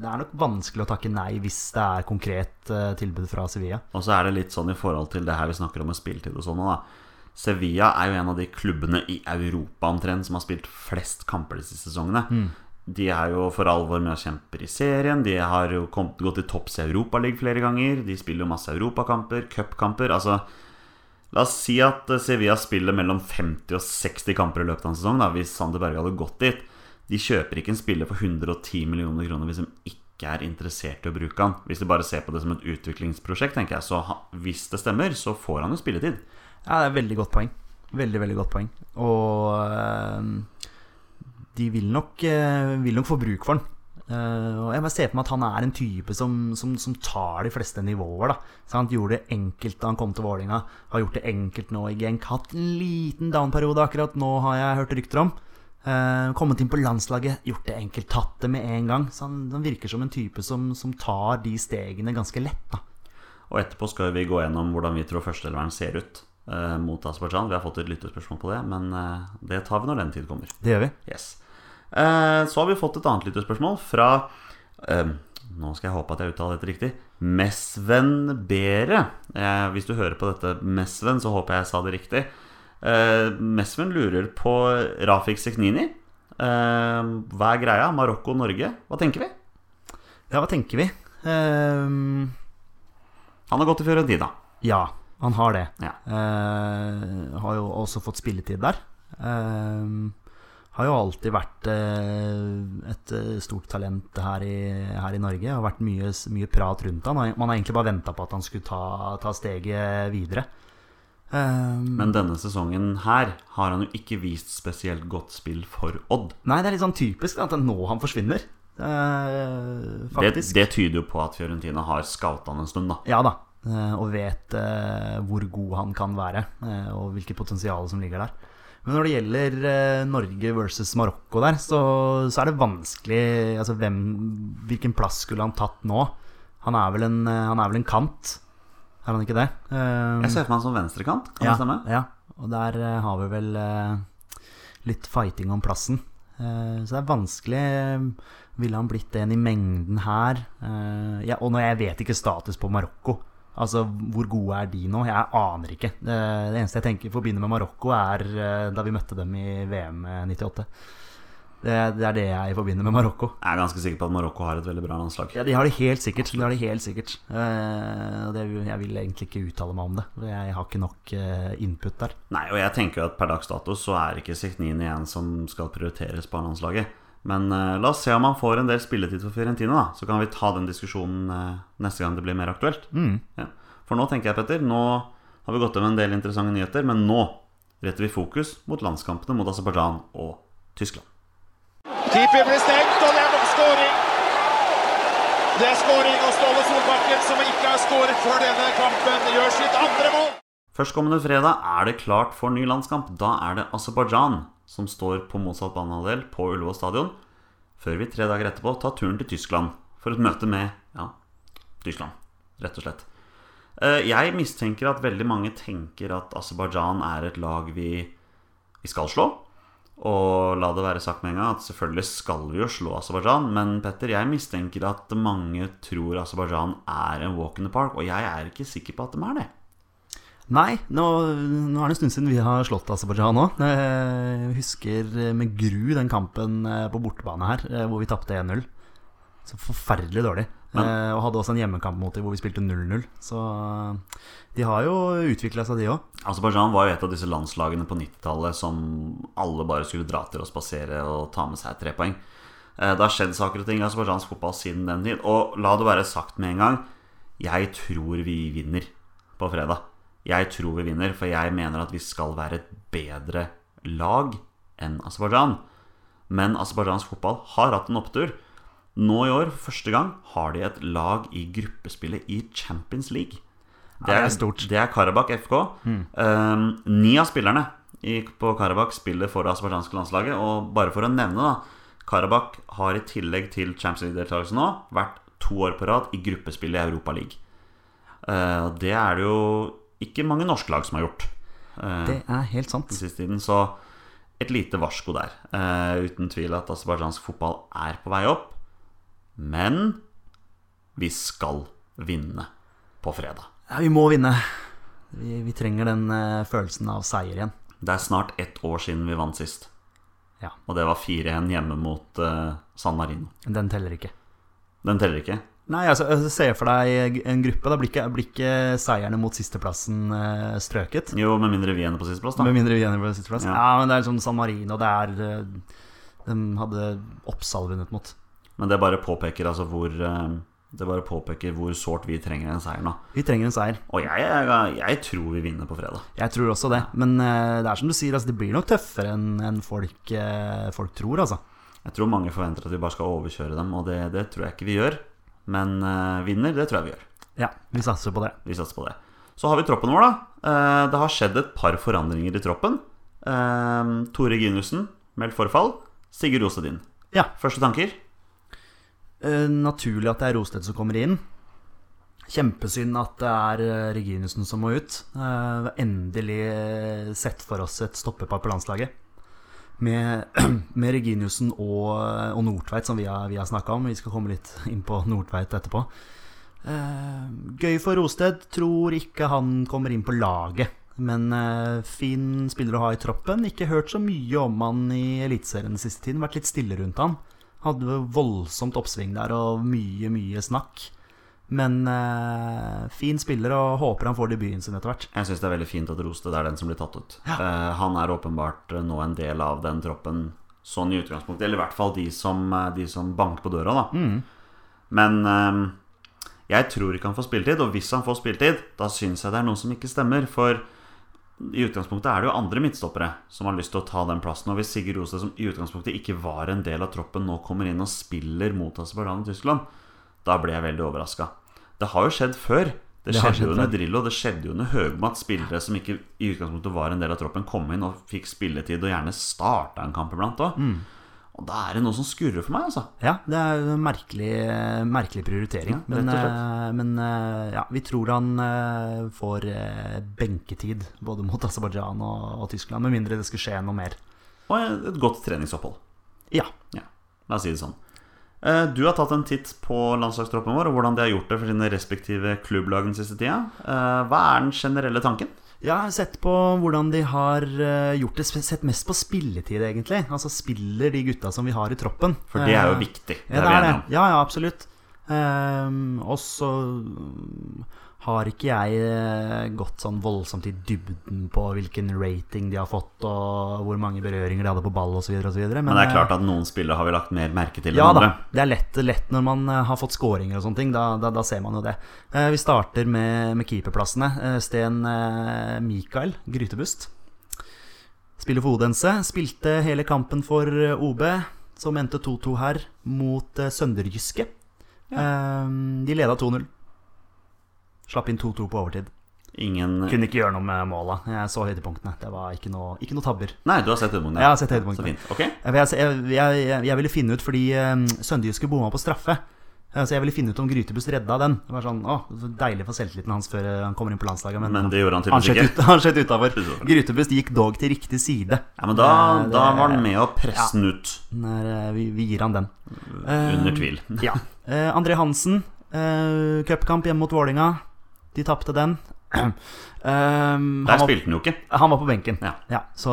det er nok vanskelig å takke nei hvis det er konkret eh, tilbud fra Sevilla. Og så er det litt sånn i forhold til det her vi snakker om med spilletid og sånn. da Sevilla er jo en av de klubbene i Europa omtrent som har spilt flest kamper de siste sesongene. De er jo for alvor med og kjemper i serien. De har jo kommet, gått til topps i Europaligaen flere ganger. De spiller jo masse europakamper, cupkamper. Altså, la oss si at eh, Sevilla spiller mellom 50 og 60 kamper i løpet av en sesong, da, hvis Sander Berge hadde gått dit. De kjøper ikke en spiller for 110 millioner kroner hvis de ikke er interessert i å bruke han. Hvis de bare ser på det som et utviklingsprosjekt, tenker jeg. Så hvis det stemmer, så får han jo spilletid. Ja, det er et veldig godt poeng. Veldig, veldig godt poeng. Og øh, de vil nok, øh, vil nok få bruk for den. Eh, og jeg bare ser på meg at han er en type som, som, som tar de fleste nivåer. da Så Han gjorde det enkelt da han kom til Vålinga Har gjort det enkelt nå i Genk. Hatt en liten down-periode akkurat nå, har jeg hørt rykter om. Uh, kommet inn på landslaget, gjort det enkelt, tatt det med en gang. Så han, han virker som en type som, som tar de stegene ganske lett. da Og etterpå skal vi gå gjennom hvordan vi tror førsteelveren ser ut uh, mot Aserbajdsjan. Vi har fått et lyttespørsmål på det, men det tar vi når den tid kommer. Det gjør vi. Yes. Eh, så har vi fått et annet lyttespørsmål fra eh, Nå skal jeg håpe at jeg uttaler dette riktig. Mesven Bere. Eh, hvis du hører på dette, Mesven, så håper jeg jeg sa det riktig. Eh, Mesven lurer på Rafik Seknini. Eh, hva er greia? Marokko-Norge? Hva tenker vi? Ja, hva tenker vi? Um... Han har gått til Fiorentina. ja, han har det. Ja. Uh, har jo også fått spilletid der. Ehm, Har jo alltid vært eh, et eh, stort talent her i, her i Norge. Har vært mye, mye prat rundt han. Man har egentlig bare venta på at han skulle ta, ta steget videre. Eh, Men denne sesongen her har han jo ikke vist spesielt godt spill for Odd. Nei, det er litt sånn typisk at det er nå han forsvinner. Eh, Det, faktisk. det tyder jo på at Fiorentina har scouta han en stund, da. Ja da. Og vet hvor god han kan være, og hvilket potensial som ligger der. Men når det gjelder eh, Norge versus Marokko der, så, så er det vanskelig Altså hvem, Hvilken plass skulle han tatt nå? Han er vel en, eh, han er vel en kant, er han ikke det? Eh, Jeg ser for meg han som venstrekant, kan ja, det stemme? Ja, og der har vi vel litt fighting om plassen. Så det er vanskelig. Ville han blitt en i mengden her? Og når jeg vet ikke status på Marokko. Altså, hvor gode er de nå? Jeg aner ikke. Det, eneste jeg tenker forbinder med Marokko, er eh, da vi møtte dem i VM 98. Det, det er det jeg forbinder med Marokko. Jeg er ganske sikker på at Marokko har et veldig bra landslag. Ja, De har det helt sikkert. De har det helt sikkert. Eh, det, jeg vil egentlig ikke uttale meg om det. Jeg har ikke nok eh, input der. Nei, og jeg tenker jo at per dags dato så er ikke Sikhnini en som skal prioriteres på landslaget. Men uh, la oss se om han får en del spilletid for Fiorentina, da. Så kan vi ta den diskusjonen uh, neste gang det blir mer aktuelt. Ja. For nå tenker jeg, Petter, nå har vi gått over en del interessante nyheter, men nå retter vi fokus mot landskampene mot Aserbajdsjan og Tyskland. Keeper blir stengt, og det er skåring. Det er skåring, og Ståle Solbakken, som ikke har skåret før denne kampen, gjør sitt andre mål. Førstkommende fredag er det klart for ny landskamp. Da er det Aserbajdsjan som står på motsatt banehalvdel på Ullevål stadion. Før vi tre dager etterpå tar turen til Tyskland for et møte med ja, Tyskland, rett og slett. Eh, Jeg mistenker at veldig mange tenker at Aserbajdsjan er et lag vi, vi skal slå. Og la det være sagt med en gang at selvfølgelig skal vi jo slå Aserbajdsjan, men Petter, jeg mistenker at mange tror Aserbajdsjan er en walk in the park, og jeg er ikke sikker på at de er det. Nei, nå, nå er det en stund siden vi har slått Aserbajdsjan òg. Jeg husker med gru den kampen eh, på bortebane her, eh, hvor vi tapte 1-0. Så forferdelig dårlig. Men- Eh, Og hadde også en hjemmekamp mot dem hvor vi spilte 0-0. Så eh, de har jo utvikla seg, de òg. Aserbajdsjan var jo et av disse landslagene på 90-tallet som alle bare skulle dra til og spasere og ta med seg tre poeng. Eh, Det har skjedd saker og ting i aserbajdsjansk fotball siden den tid. Og la det være sagt med en gang jeg tror vi vinner på fredag. Jeg tror vi vinner, for jeg mener at vi skal være et bedre lag enn Aserbajdsjan. Men Aserbajdsjans fotball har hatt en opptur. Nå i år, første gang, har de et lag i gruppespillet i Champions League. Ja, det er stort. Det er Karabakh FK. Um, ni av spillerne i, på Karabakh spiller for det aserbajdsjanske landslaget. Og bare for å nevne, da Karabakh har i tillegg til Champions League-deltakelse nå vært to år på rad i gruppespillet i Europa League. Uh, det er det jo ikke mange norske lag som har gjort. Uh, Det er helt sant. den siste tiden. Så et lite varsko der. Eh, uten tvil at aserbajdsjansk fotball er på vei opp. Men vi skal vinne på fredag. Ja, vi må vinne. Vi, vi trenger den eh, følelsen av seier igjen. Det er snart ett år siden vi vant sist. Ja, Og det var 4-1 hjemme mot eh, San Marino. Den teller ikke. Den teller ikke. Nei, altså, altså, Se for deg en gruppe. Da blir ikke, blir ikke seierne mot sisteplassen uh, strøket. Jo, med mindre vi ender på sisteplass, da. Med mindre vi ender på sisteplass. Ja. Ja. men det er liksom San Marino det er eh, De hadde Oppsal vunnet mot. Men det bare påpeker altså hvor eh, Det bare påpeker hvor sårt vi trenger en seier nå. Vi trenger en seier. Og jeg, jeg, jeg tror vi vinner på fredag. Jeg tror også det. Men det er som du sier, altså, det blir nok tøffere enn en folk, folk tror, altså. Jeg tror mange forventer at vi bare skal overkjøre dem, og det, det tror jeg ikke vi gjør. Men uh, vinner, det tror jeg vi gjør. Ja, vi satser på det. Vi satser på det. Så har vi troppen vår, da. Uh, Det har skjedd et par forandringer i troppen. Uh, Tore Ginussen meldt forfall. Sigurd Rostedin. Ja. Første tanker? Naturlig at det er Rosted som kommer inn. Kjempesynd at det er Reginussen som må ut. Endelig sett for oss et stoppepar på landslaget. Med, med Reginiussen og, og Nordtveit, som vi har, vi har snakka om. Vi skal komme litt inn på Nordtveit etterpå. Eh, gøy for Rosted. Tror ikke han kommer inn på laget. Men eh, fin spiller å ha i troppen. Ikke hørt så mye om han i Eliteserien den siste tiden. Vært litt stille rundt han. Hadde voldsomt oppsving der og mye, mye snakk. Men uh, fin spiller og håper han får debuten sin etter hvert. Jeg syns det er veldig fint at Rosted er den som blir tatt ut. Eh, han er åpenbart eh, nå en del av den troppen sånn i utgangspunktet. Eller i hvert fall de som, de som banker på døra, da. Mm. Men uh, jeg tror ikke han får spilletid, og hvis han får spilletid, da syns jeg det er noe som ikke stemmer. For i utgangspunktet er det jo andre midtstoppere som har lyst til å ta den plassen. Og hvis Sigurd Roste, som i utgangspunktet ikke var en del av troppen, nå kommer inn og spiller mot Aserbajdsjan i Tyskland, da ble jeg veldig overraska. Det har jo skjedd før. Det, Det skjedde jo under. Drillo, det skjedde jo under Høgmo at spillere som ikke i utgangspunktet var en del av troppen, kom inn og fikk spilletid og gjerne starta en kamp iblant òg. Mm. Og da er det noe som skurrer for meg, altså. Ja, det er jo en merkelig, merkelig prioritering. Ja, men eh, men eh, ja, vi tror han eh, får benketid både mot Aserbajdsjan og, og Tyskland, med mindre det skulle skje noe mer. Og et godt treningsopphold. Ja. Ja, la oss si det sånn. Eh, Du har tatt en titt på landslagstroppen vår og hvordan de har gjort det for sine respektive klubblag den siste tida. Eh, Hva er den generelle tanken? Jeg har sett på hvordan de har eh, gjort det, sett mest på spilletid, egentlig. Altså spiller de gutta som vi har i troppen. For det er jo viktig. Det Ja, det er det. Ja, ja, absolutt. Ehm, og så har ikke jeg eh, gått sånn voldsomt i dybden på hvilken rating de har fått, og hvor mange berøringer de hadde på ball osv. Men, Men det er eh, klart at noen spillere har vi lagt mer merke til enn ja da, det er lett, lett når man eh, har fått scoringer og sånne ting. Da, da, da ser man jo det. Eh, vi starter med, med keeperplassene. Eh, Sten eh, Mikael Grytebust. Spiller for Odense. Spilte hele kampen for eh, OB, som endte 2-2 her, mot eh, Sønderjyske. Ja. de leda 2-0. Slapp inn 2-2 på overtid. Ingen Kunne ikke gjøre noe med måla. Jeg så høydepunktene. Det var ikke noe, ikke noe tabber. Nei, du har sett høydepunktene? Jeg har sett høydepunktene. Så fint. Ok. Jeg, jeg, jeg, jeg, ville finne ut fordi uh, Sønderjyske bomma på straffe. Eh, Så jeg ville finne ut om Grytebust redda den. Det var sånn, å, så Deilig for selvtilliten hans før eh, han kommer inn på landslaget. Men, Men det gjorde han tydeligvis ikke. ut, han skjøt utafor. Utover. Grytebust gikk dog til riktig side. Ja, men da, det, da var han med å presse den ut. Når, eh, vi, vi gir han den. Under Eh, tvil. Ja. Eh, André Hansen, cupkamp hjemme mot Vålinga De tapte den. Han, Der spilte han jo ikke. han var på benken. Ja. så,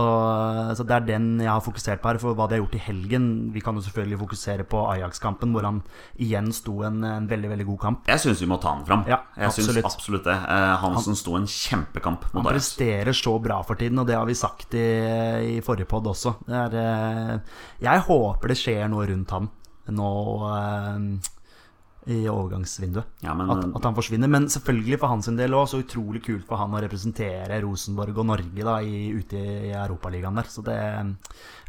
så det er den jeg har fokusert på her, for hva de har gjort i helgen. Vi kan jo selvfølgelig fokusere på Ajax-kampen, hvor han igjen sto en, en veldig veldig god kamp. Jeg syns vi må ta han fram. Ja, jeg syns absolutt. absolutt det. Eh, Hansen sto en kjempekamp Han mot Ajax. presterer så bra for tiden, og det har vi sagt i, i forrige pod også. Det er, eh, jeg håper det skjer noe rundt han nå eh, i overgangsvinduet. Ja, men At, at han forsvinner. Men selvfølgelig for hans del òg, så utrolig kult for han å representere Rosenborg og Norge da, i, ute i Europaligaen der. Så det er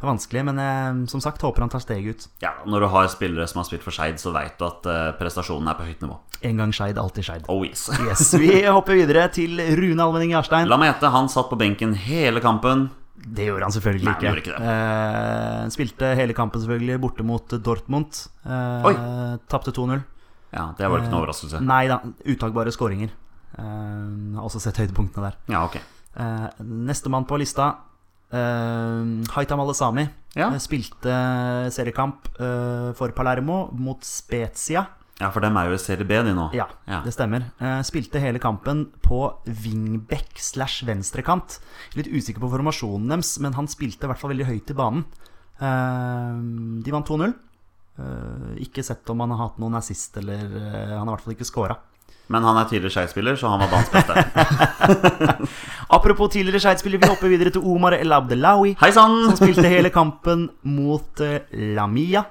vanskelig. Men jeg, som sagt, håper han tar steget ut. ja, når du har spillere som har spilt for Skeid, så veit du at eh, prestasjonen er på høyt nivå. En gang Skeid, alltid Skeid. Oh yes. Yes, Vi hopper videre til Rune Almenning Jarstein. La meg gjette, han satt på benken hele kampen. Det gjorde han selvfølgelig Nei, han ikke. det. Eh, spilte hele kampen selvfølgelig borte mot Dortmund. Eh, Tapte 2-0. Ja, Det var ikke noe overraskelse. Nei da, Uttakbare skåringer. Eh, også sett høydepunktene der. Ja, ok. Uh, Nestemann på lista, uh, Haitam Alesami. Ja. Eh, Spilte seriekamp eh, for Palermo mot Spezia. Ja, for dem er jo i Serie B, de nå. Ja, Ja. det stemmer. Eh, spilte hele kampen på wingback slash venstrekant. Litt usikker på formasjonen deres, men han spilte i hvert fall veldig høyt i banen. Eh, de vant 2-0. Eh, ikke sett om han har hatt noen assist, eller eh, Han har i hvert fall ikke scora. Men han er tidligere Skeid-spiller, så han var banens beste. Apropos tidligere Skeid-spiller, vi hopper videre til Omar El Abdelawi. Som spilte hele kampen mot eh, Lamia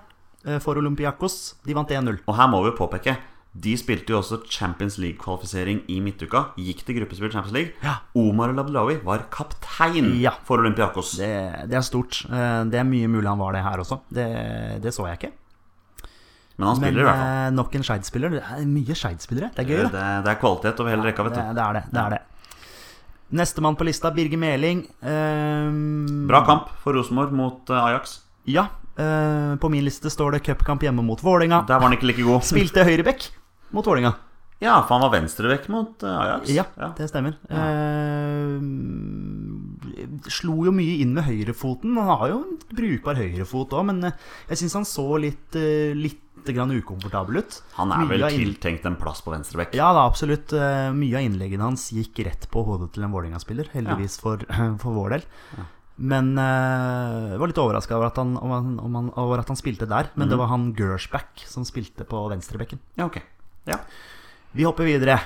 for Olympiakos. De vant 1-0. Og her må vi påpeke de spilte jo også Champions League-kvalifisering i midtuka. Gikk til gruppespill Champions League. Ja. Omar Labdelawi var kaptein Ja. for Olympiakos. Det, det er stort. Det er mye mulig han var det her også. Det, det så jeg ikke. Men han spiller Men i hvert fall. eh, nok en Skeid-spiller. Det er mye Skeid-spillere. Det er gøy, Det, det. det er kvalitet over hele rekka, vet Det, du. det er det. det, er det. Nestemann på lista, Birger Meling. Um, Bra kamp for Rosenborg mot eh, Ajax. Ja. Uh, På min liste står det cupkamp hjemme mot Vålerenga. Der var han ikke like god. Spilte høyreback mot Vålerenga. Ja, for han var venstrebekk mot Ajax. Ja, det stemmer. Eh, slo jo mye inn med høyrefoten. Han har jo en brukbar høyrefot òg, men jeg syns han så litt, litt grann ukomfortabel ut. Han er vel tiltenkt en plass på venstrebekk. Ja da, absolutt. Eh, Mye av innleggene hans gikk rett på hodet til en Vålerenga-spiller, heldigvis for, for vår del. Men jeg jeg var litt overraska over, over at han spilte der. Men mm. det var han Gersbach som spilte på venstrebekken. Ja, okay. Ja. Vi hopper videre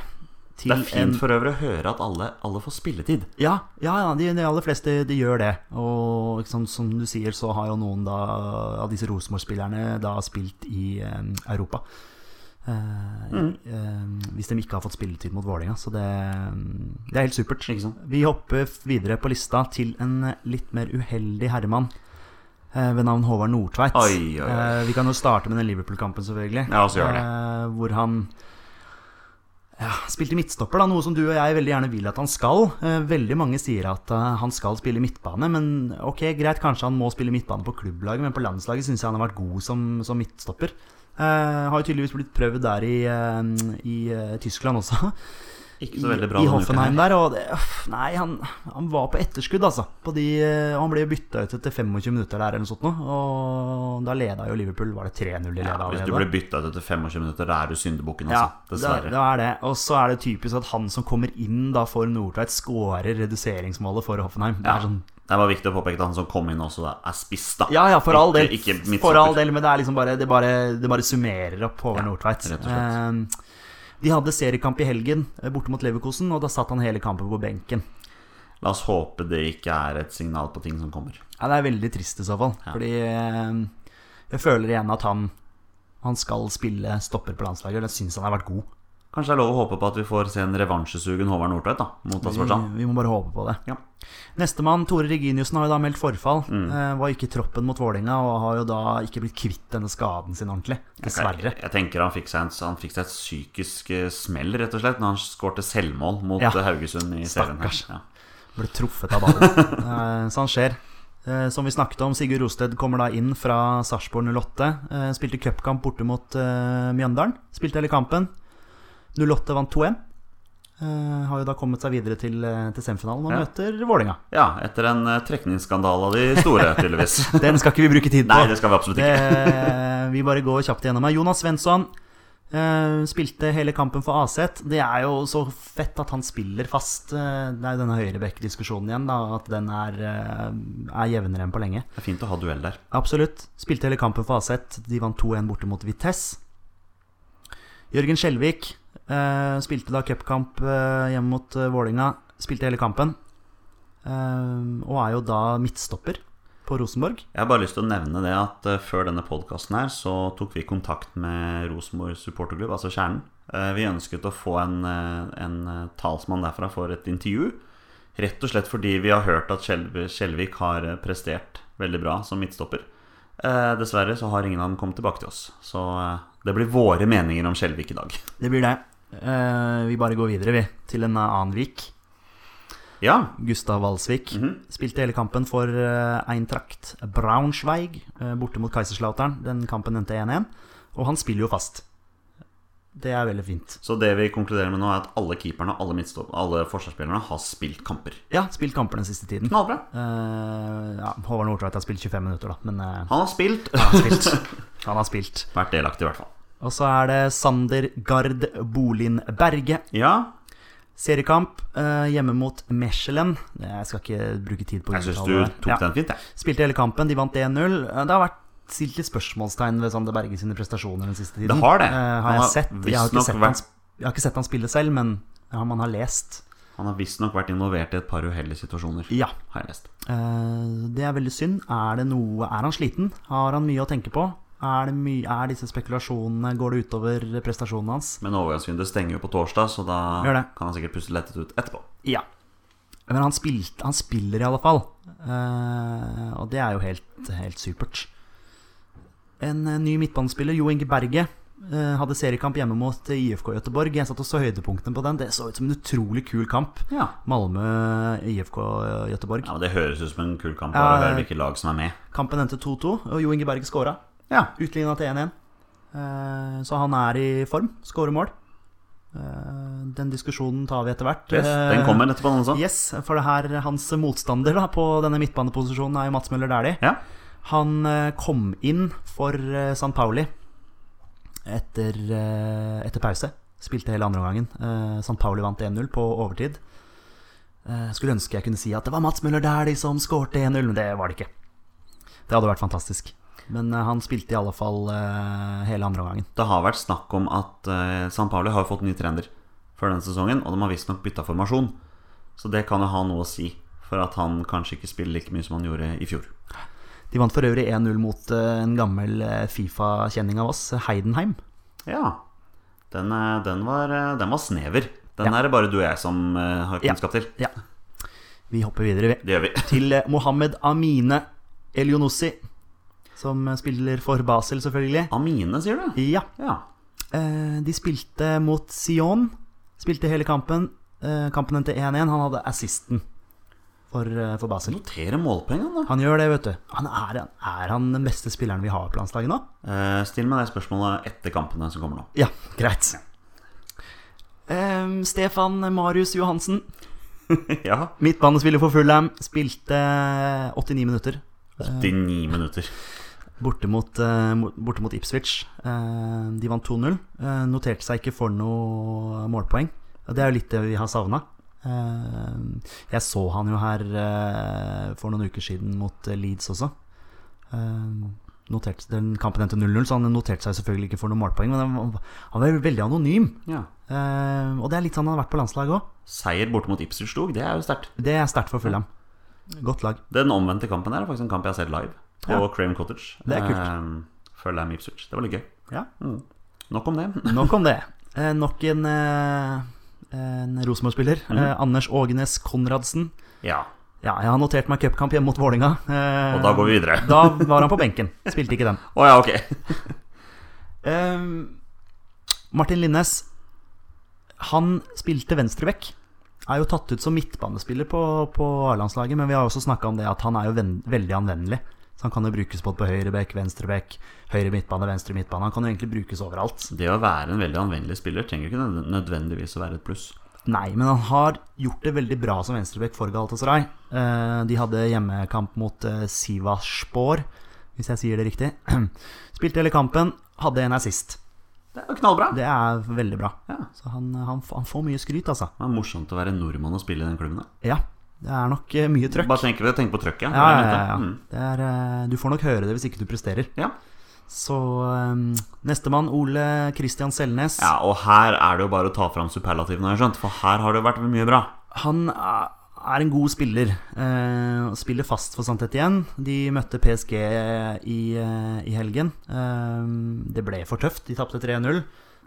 Det er fint en for øvrig å høre at alle, alle får spilletid. Ja, ja, ja de, de aller fleste de gjør det. Og liksom, som du sier, så har jo noen da, av disse Rosenborg-spillerne da spilt i eh, Europa. Eh, eh, hvis de ikke har fått spilletid mot Vålerenga. Så det, det er helt supert. Vi hopper videre på lista til en litt mer uheldig herremann eh, ved navn Håvard Nordtveit. Oi, oi. Eh, vi kan jo starte med den Liverpool-kampen, selvfølgelig. Ja, så gjør det. Hvor han ja, spilte midtstopper, da, noe som du og jeg veldig gjerne vil at han skal. Eh, veldig mange sier at eh, han skal spille midtbane, men ok, greit, kanskje han må spille midtbane på klubblaget, men på landslaget syns jeg han har vært god som, som midtstopper. Uh, har jo tydeligvis blitt prøvd der i, uh, i uh, Tyskland også. Ikke så veldig bra I i Hoffenheim der. Og det, nei, han, han var på etterskudd, altså. På de, han ble bytta ut etter 25 minutter der, eller noe sånt. Og da leda jo Liverpool. Var det 3-0 de leda Ja, hvis du ble blir bytta ut etter 25 minutter, da er du syndebukken, Ja, altså. det, Dessverre. det er det. Og så er det typisk at han som kommer inn da for Nordtveit, skårer reduseringsmålet for Hoffenheim. Det Ja. er sånn Det var viktig å påpeke at han som kom inn også, da, er spiss, da. Ja, ja, for all del. Ikke, ikke for all del, men det er liksom bare Det bare, det bare summerer opp over Ja, Nordtveit. rett og slett. Eh, de hadde seriekamp i helgen eh, borte mot Leverkosen, og da satt han hele kampen på benken. La oss håpe det ikke er et signal på ting som kommer. Ja, Det er veldig trist i så fall. Ja. Fordi eh, jeg føler igjen at han Han skal spille stopper på landslaget. Og jeg syns han har vært god. Kanskje det er lov å håpe på at vi får se en revansjesugen Håvard Nordtveit mot Vi, Aserbajdsjan. vi må bare håpe på det. Ja. Nestemann, Tore Reginiussen, har jo da meldt forfall. Mm. Eh, var ikke i troppen mot Vålerenga og har jo da ikke blitt kvitt denne skaden sin ordentlig. Dessverre. Jeg, jeg tenker han fikk, seg han fikk seg et psykisk eh, smell, rett og slett, når han skårte selvmål mot Ja. eh, Haugesund i serien. Stakkars. Ja. Ble truffet av ballen. Eh, så han skjer. Eh, som vi snakket om, Sigurd Rosted kommer da inn fra Sarpsborg 08. Eh, spilte cupkamp borte mot Mjøndalen. Spilte hele kampen. 08 vant 2-1. Uh, har jo da kommet seg videre til, eh, til semifinalen og Ja. møter Vålerenga. ja, etter en uh, trekningsskandale av de store, tydeligvis. Den skal ikke vi bruke tid på. Nei, det skal vi absolutt ikke. Det, vi bare går kjapt gjennom her. Jonas Svensson uh, spilte hele kampen for Aset. Det er jo så fett at han spiller fast. Eh, det er jo denne høyrebekk-diskusjonen igjen, da, at den er, eh, er jevnere enn på lenge. Det er fint å ha duell der. Absolutt. Spilte hele kampen for Aset. De vant 2-1 borte mot Vitesse. Jørgen Skjelvik eh, spilte da cupkamp eh, hjemme mot uh, Vålinga. Spilte hele kampen. Eh, og er jo da midtstopper på Rosenborg. Jeg har bare lyst til å nevne det at eh, før denne podkasten her, så tok vi kontakt med Rosenborg supporterklubb, altså Kjernen. Eh, vi ønsket å få en, eh, en eh, talsmann derfra for et intervju. Rett og slett fordi vi har hørt at Skjelv- Skjelvik har eh, prestert veldig bra som midtstopper. Eh, dessverre så har ingen av dem kommet tilbake til oss. Så eh, det blir våre meninger om Skjelvik i dag. Det blir det. Eh, vi bare går videre, vi, til en annen Vik. Ja. Gustav Walsvik. Mhm. Spilte hele kampen for uh, Eintracht Braunschweig uh, borte mot Kaiserslautern. Den kampen endte 1-1. Og han spiller jo fast. Det er veldig fint. Så det vi konkluderer med nå, er at alle keeperne og alle, alle forsvarsspillerne har spilt kamper. Ja, spilt kamper den siste tiden. Knallbra. Uh, ja, Håvard Nordtveit har spilt 25 minutter, da, men eh, Han har spilt. han har spilt. Han har spilt. Vært delaktig, i hvert fall. Og så er det Sander Gard Bolin Berge. Ja, Seriekamp eh, hjemme mot Mechelen. Jeg skal ikke bruke tid på å jeg syns du tok Ja. den fint, jeg. Spilte hele kampen, de vant 1-0. Eh, Det har vært stilt litt spørsmålstegn ved Sander Berge sine prestasjoner den siste tiden. Det har det. Eh, har jeg sett. Jeg har, sett vært- han, jeg har ikke sett han spille selv, men ja, man har lest. Han har visstnok vært involvert i et par uheldige situasjoner. Ja. Har jeg lest. Eh, det er veldig synd. Er det noe Er han sliten? Har han mye å tenke på? Er, er disse spekulasjonene Går det utover prestasjonen hans? Men overgangsvinduet stenger jo på torsdag, så da kan han sikkert puste lettet ut etterpå. Ja. Men han, spilt, han spiller i alle fall. Uh, og det er jo helt, helt supert. En eh, ny midtbanespiller, Jo Inge Berge, uh, hadde seriekamp hjemme mot IFK Göteborg. Jeg satt og så høydepunktene på den. Det så ut som en utrolig kul kamp. Ja. Malmö IFK Göteborg. ja, Det høres ut som en kul kamp. Bare ja. hør hvilke lag som er med. Kampen endte 2-2, og Jo Inge Berge skåra. Ja. Utligna til 1-1. Eh, så han er i form. Skårer mål. Eh, den diskusjonen tar vi etter hvert. Yes, den Eh, kommer etterpå, den også. Yes, for det her hans motstander da, på denne midtbaneposisjonen er jo Mats Møller Dæhlie. Ja. Han eh, kom inn for eh, San Pauli etter, eh, etter pause. Spilte hele andre omgangen. Eh, San Pauli vant 1-0 på overtid. Eh, skulle ønske jeg kunne si at det var Mats Møller Dæhlie som skårte 1-0, men det var det ikke. Det hadde vært fantastisk. Men eh, han spilte i alle fall eh, hele andre omgangen. Det har vært snakk om at uh, San Pauli har fått ny trener. før denne sesongen, og de har visstnok bytta formasjon. Så det kan jo ha noe å si for at han kanskje ikke spiller like mye som han gjorde i fjor. De vant for øvrig 1-0 mot eh, en gammel eh, Fifa-kjenning av oss, Heidenheim. Ja, den, eh, den, var, eh, den var snever. Den Ja. er det bare du og jeg som eh, har Ja. kunnskap til. Ja. Vi hopper videre, vi. Det gjør vi. Til eh, Mohammed Amine Elionossi, som spiller for Basel, selvfølgelig. Amine, sier du? Ja. Ja. Eh, De spilte mot Sion. Spilte hele kampen. Eh, Kampen endte 1-1. Han hadde assisten for, eh, for Basel. Notere målpengene, da. Han gjør det, vet du. Han er, er han den beste spilleren vi har på landslaget nå? Eh, still meg det spørsmålet etter kampene som kommer nå. Ja, greit. Eh, Stefan Marius Johansen, ja. midtbanespiller for Fulham, spilte 89 minutter. 89 minutter. Borte mot, eh, borte mot Ipswich. Eh, de vant 2-0. Eh, noterte seg ikke for noe målpoeng. Og Det er jo litt det vi har savna. jeg så han jo her for noen uker siden mot Leeds også. Noterte, den kampen endte 0-0, så han noterte seg selvfølgelig ikke for noen målpoeng. Men han var, veldig anonym. Ja. Uh, og det er litt sånn han har vært på landslaget òg. Seier borte mot Ipswich Dog, det er jo sterkt. Det er sterkt for Fulham. Godt lag. Den omvendte kampen her er faktisk en kamp jeg har sett live på Ja. Crame Cottage. Det er kult. Eh, Fulham Ipswich. Det var litt gøy. Ja. Nok om det. Nok om det. Eh, nok en, eh, en Rosenborg-spiller. eh, Anders Ågenes Konradsen. Ja. Ja, jeg har notert meg cupkamp hjemme mot Vålinga. Eh, Og da går vi videre. Da var han på benken. Spilte ikke den. Å ja, ok. Eh, Martin Linnes. Han spilte venstreback. Er jo tatt ut som midtbanespiller på, på A-landslaget, men vi har også snakka om det at han er jo ven, veldig anvendelig. Så han kan jo brukes både på høyre bekk, venstre bekk, høyre midtbane, venstre midtbane. Han kan jo egentlig brukes overalt. Det å være en veldig anvendelig spiller trenger ikke nødvendigvis å være et pluss. Nei, men han har gjort det veldig bra som venstrebekk for Galatasaray. Eh, De hadde hjemmekamp mot Sivasspor, Sivaspor, hvis jeg sier det riktig. Spilte hele kampen, hadde en assist. Det er jo knallbra. Det er veldig bra. Ja. Så han, han, han får mye skryt, altså. Det er morsomt å være nordmann og spille i den klubben. da. Ja, det er nok eh, mye trøkk. Bare tenk, tenk på trøkket. Ja, ja, ja. Mm. Det er, eh, du får nok høre det hvis ikke du presterer. ja. Så um, nestemann, Ole Kristian Selnes. Ja, og her er det jo bare å ta fram superlativene, har jeg skjønt. For her har det vært mye bra. Han er er en god spiller. Uh, spiller fast for Sant igjen. De møtte PSG i, uh, i helgen. Uh, det ble for tøft. De tapte 3-0.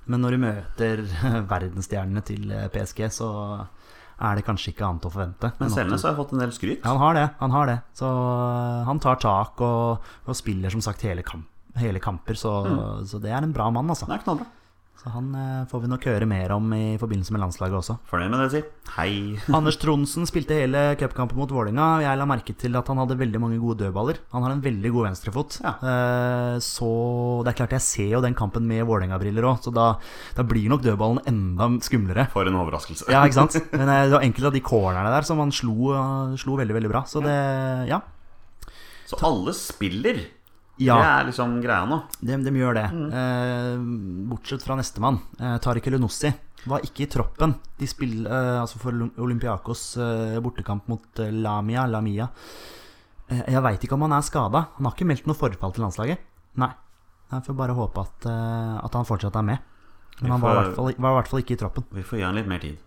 Men når de møter verdensstjernene til eh, PSG, så er det kanskje ikke annet å forvente. Men Selnes har fått en del skryt. Ja, han har det. Han har det. Så eh, han tar tak og, og spiller som sagt hele, kamp, hele kamper. Så, så det er en bra mann, altså. Det er knallbra. Så han eh, får vi nok høre mer om i forbindelse med landslaget også. Fornøyd med det, si. Hei. Anders Tronsen spilte hele cupkampen mot Vålinga Jeg la merke til at han hadde veldig mange gode dødballer. Han har en veldig god venstrefot. Ja. Eh, Så det er klart jeg ser jo den kampen med Vålerenga-briller òg, så da, da blir nok dødballen enda skumlere. For en overraskelse. Ja, ikke sant? Men eh, det var enkelte av de cornerne der som han slo, slo veldig, veldig bra. Så det Ja. Så alle spiller. Ja. Det er liksom greia nå. De, de gjør det. Eh, bortsett fra nestemann, eh, Tariq Elunossi. Var ikke i troppen. De spiller eh, altså for Olympiakos eh, bortekamp mot eh, Lamia. Lamia. Eh, jeg veit ikke om han er skada. Han har ikke meldt noe forfall til landslaget. Nei. Jeg får bare håpe at, at han fortsatt er med. Men han var i fall, var i hvert fall ikke i troppen. Vi får gi han litt mer tid.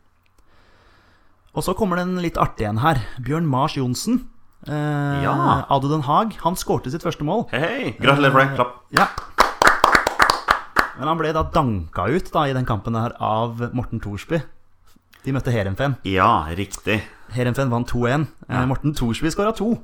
Og så kommer det en litt artig en her. Bjørn Mars Johnsen. Eh, Ja. Ado Den Haag. Han skårte sitt første mål. Hei, hei! Gratulerer for det. Klapp. Ja. Men han ble da danka ut da i den kampen her av Morten Thorsby. De møtte Herenfen. Ja, riktig. Herenfen vant 2-1. Eh, Ja. Morten Thorsby skåra to.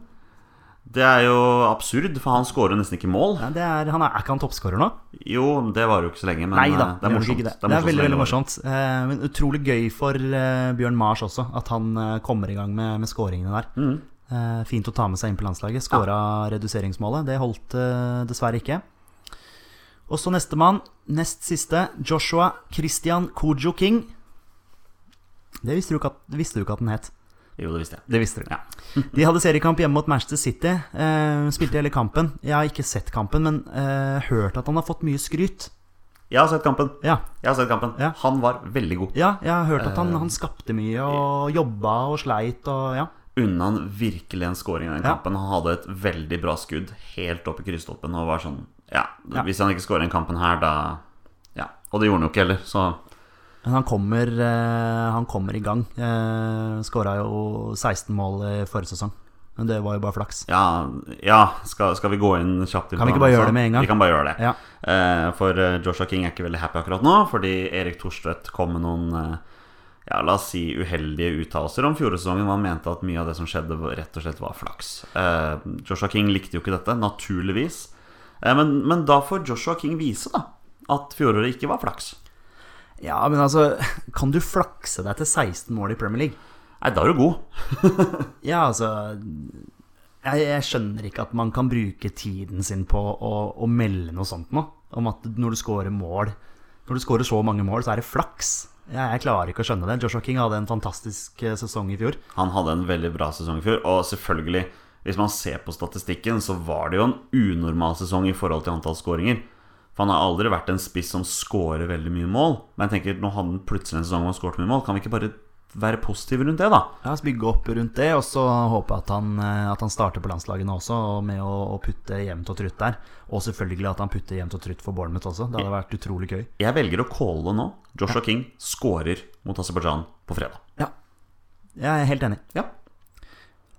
Det er jo absurd, for han skårer nesten ikke mål. Ja, det er, han er, er ikke han toppskårer nå? Jo, det varer jo ikke så lenge, men Nei da, eh, det er morsomt. ikke det. Det er, veldig veldig morsomt. Eh, men utrolig gøy for eh, Bjørn Mars også, at han eh, kommer i gang med, med skåringene der. Mm. Eh, fint å ta med seg inn på landslaget. Skåra reduseringsmålet. Det holdt eh, dessverre ikke. Og så nestemann, nest siste, Joshua Christian Kojo King. Det visste du ikke at, visste du ikke at den het. Jo, det visste jeg. Det visste du. Ja. De hadde seriekamp hjemme mot Manchester City. Eh, spilte hele kampen. Jeg har ikke sett kampen, men eh, hørt at han har fått mye skryt. Jeg har sett kampen. Ja, Jeg har sett kampen. Ja. Han var veldig god. ja jeg har hørt at han, Eh, han skapte mye og jobba og sleit og ja. Unna han virkelig en scoring i den kampen. Han hadde et veldig bra skudd helt opp i krysstoppen og var sånn Ja, hvis han ikke scorer den kampen her, da Ja. Og det gjorde han jo ikke heller, så Men han kommer, eh, han kommer i gang. Eh, Skåra jo 16 mål i forrige sesong. Men det var jo bare flaks. Ja, ja skal, skal vi gå inn kjapt Kan vi ikke bare gjøre det med en gang? Vi kan bare gjøre det. Ja. Eh, for eh, Joshua King er ikke veldig happy akkurat nå, fordi Erik Thorstvedt kom med noen ja, la oss si uheldige uttalelser om fjoråretsesongen. Man mente at mye av det som skjedde, rett og slett var flaks. Eh, Joshua King likte jo ikke dette, naturligvis. Eh, men, men da får Joshua King vise da at fjoråret ikke var flaks. Ja, men altså Kan du flakse deg til 16 mål i Premier League? Nei, da er du god. Ja, altså jeg, jeg skjønner ikke at man kan bruke tiden sin på å, å melde noe sånt nå. Om at når du scorer mål Når du scorer så mange mål, så er det flaks. Jeg, klarer ikke å skjønne det. Joshua King hadde en fantastisk eh, sesong i fjor. Han hadde en veldig bra sesong i fjor, og selvfølgelig, hvis man ser på statistikken, så var det jo en unormal sesong i forhold til antall skåringer. For han har aldri vært en spiss som scorer veldig mye mål. Men jeg tenker, nå hadde han plutselig en sesong hvor han skåret mye mål. Kan vi ikke bare være positiv rundt det, da? Ja, så Bygge opp rundt det, og så håpe at han, eh, at han starter på landslaget nå også, og med å, å putte jevnt og trutt der. Og selvfølgelig at han putter jevnt og trutt for Bournemouth også. Det hadde vært utrolig gøy. Jeg velger å calle det nå. Joshua King scorer mot Aserbajdsjan på fredag. Ja, jeg er helt enig. Ja.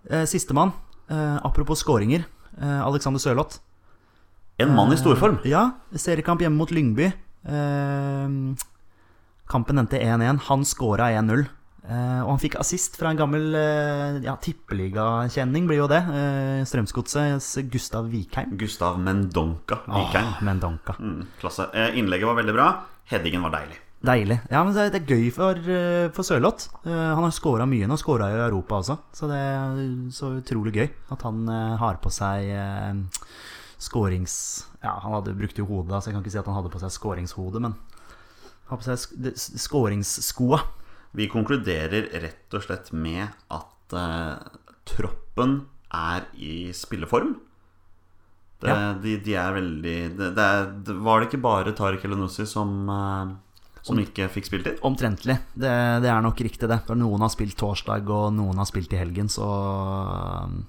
Eh, Sistemann, eh, apropos skåringer. Alexander Sørloth. En mann i storform. Ja, seriekamp hjemme mot Lyngby. Kampen endte 1-1. Han scora 1-0. Eh, og han fikk assist fra en gammel uh, ja, tippeligakjenning, blir jo det. Uh, Strømsgodsets Gustav Vikheim. Gustav Mendonca Vikheim. Oh, Mendonca. Mm, klasse. Uh, Innlegget var veldig bra. Headingen var deilig. Deilig. Ja, men det er, gøy for, eh, for Sørloth. Eh, han har scora mye nå, scora i Europa også. Så det er så utrolig gøy at han eh, har på seg uh, skårings... Ja, han hadde brukt jo hodet, så jeg kan ikke si at han hadde på seg skåringshode, men har på seg sk skåringsskoa. Vi konkluderer rett og slett med at eh, troppen er i spilleform. Det, Ja. de, de er veldig det, det er, Var det ikke bare Tariq Elenussi som, eh, som ikke fikk spilt inn? Omtrentlig. Det, det er nok riktig, det. For noen har spilt torsdag, og noen har spilt i helgen, så um,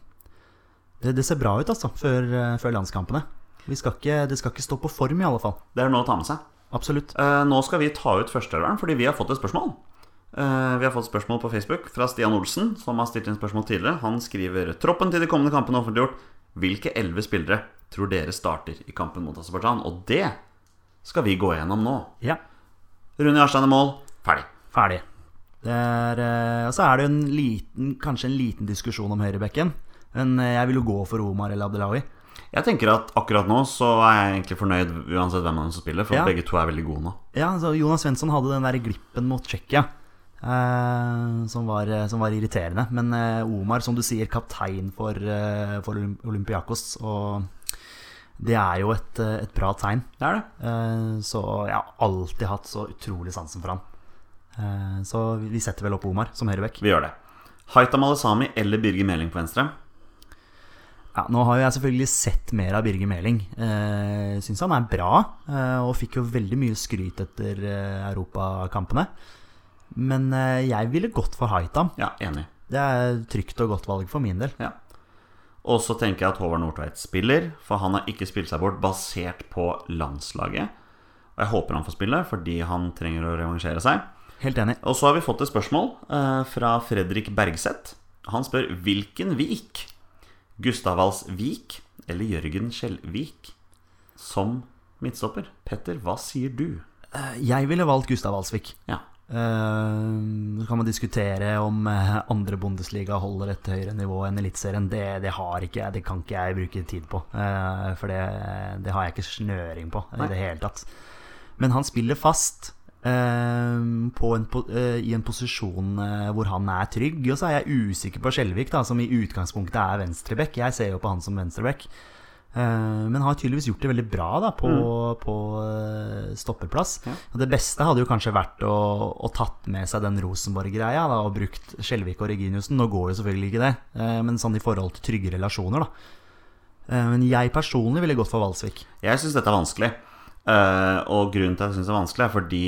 det, det ser bra ut, altså, før, eh, før landskampene. Vi skal ikke, det skal ikke stå på form, i alle fall. Det er noe å ta med seg. Absolutt. Eh, nå skal vi ta ut førsteelveren, fordi vi har fått et spørsmål. Eh, vi har fått spørsmål på Facebook fra Stian Olsen, som har stilt inn spørsmål tidligere. Han skriver Troppen til de kommende kampene er offentliggjort. Hvilke elleve spillere tror dere starter i kampen mot Aserbajdsjan? Og det skal vi gå gjennom nå. Ja. Rune Jarstein i mål. Ferdig. Ferdig. Er, eh, og så er det en liten, kanskje en liten diskusjon om høyrebekken. Men eh, jeg vil jo gå for Omar El Abdelawi. Jeg tenker at akkurat nå så er jeg egentlig fornøyd uansett hvem av dem som spiller, for Ja. begge to er veldig gode nå. Ja, så Jonas Svensson hadde den der glippen mot Tsjekkia. Eh, som, var, som var irriterende. Men eh, Omar, som du sier, kaptein for, eh, for Olympiakos. Og det er jo et, eh, et bra tegn. Det er det. Eh, så jeg har alltid hatt så utrolig sansen for han. Eh, så vi setter vel opp Omar som høyrebekk. Vi gjør det. Haita Malasami eller Birger Meling på venstre. Ja, nå har jo jeg selvfølgelig sett mer av Birger Meling. Eh, Syns han er bra, eh, og fikk jo veldig mye skryt etter eh, europakampene. Men eh, jeg ville gått for Haitam. Ja, enig. Det er trygt og godt valg for min del. Ja. Og så tenker jeg at Håvard Nordtveit spiller, for han har ikke spilt seg bort basert på landslaget. Og jeg håper han får spille, fordi han trenger å revansjere seg. Helt enig. Og så har vi fått et spørsmål eh, fra Fredrik Bergseth. Han spør hvilken Vik, Gustav Wals Vik eller Jørgen Skjelvik, som midtstopper? Petter, hva sier du? Eh, Jeg ville valgt Gustav Alsvik. Ja. Eh, Så kan man diskutere om eh, andre Bundesliga holder et høyere nivå enn Eliteserien. Det, det har ikke jeg, det kan ikke jeg bruke tid på. eh, For det, det har jeg ikke snøring på i det hele tatt. Men han spiller fast på en, i en posisjon hvor han er trygg. Og så er jeg usikker på Skjelvik, da, som i utgangspunktet er venstreback. Jeg ser jo på han som venstreback. Eh, men har tydeligvis gjort det veldig bra da på, på eh, stopperplass. Ja. Det beste hadde jo kanskje vært å, å tatt med seg den Rosenborg-greia da, og brukt Skjelvik og Reginiussen. Nå går jo selvfølgelig ikke det, eh, men sånn i forhold til trygge relasjoner, da. Eh, Men jeg personlig ville gått for Valsvik. Jeg syns dette er vanskelig. Eh, og grunnen til at jeg syns det er vanskelig, er fordi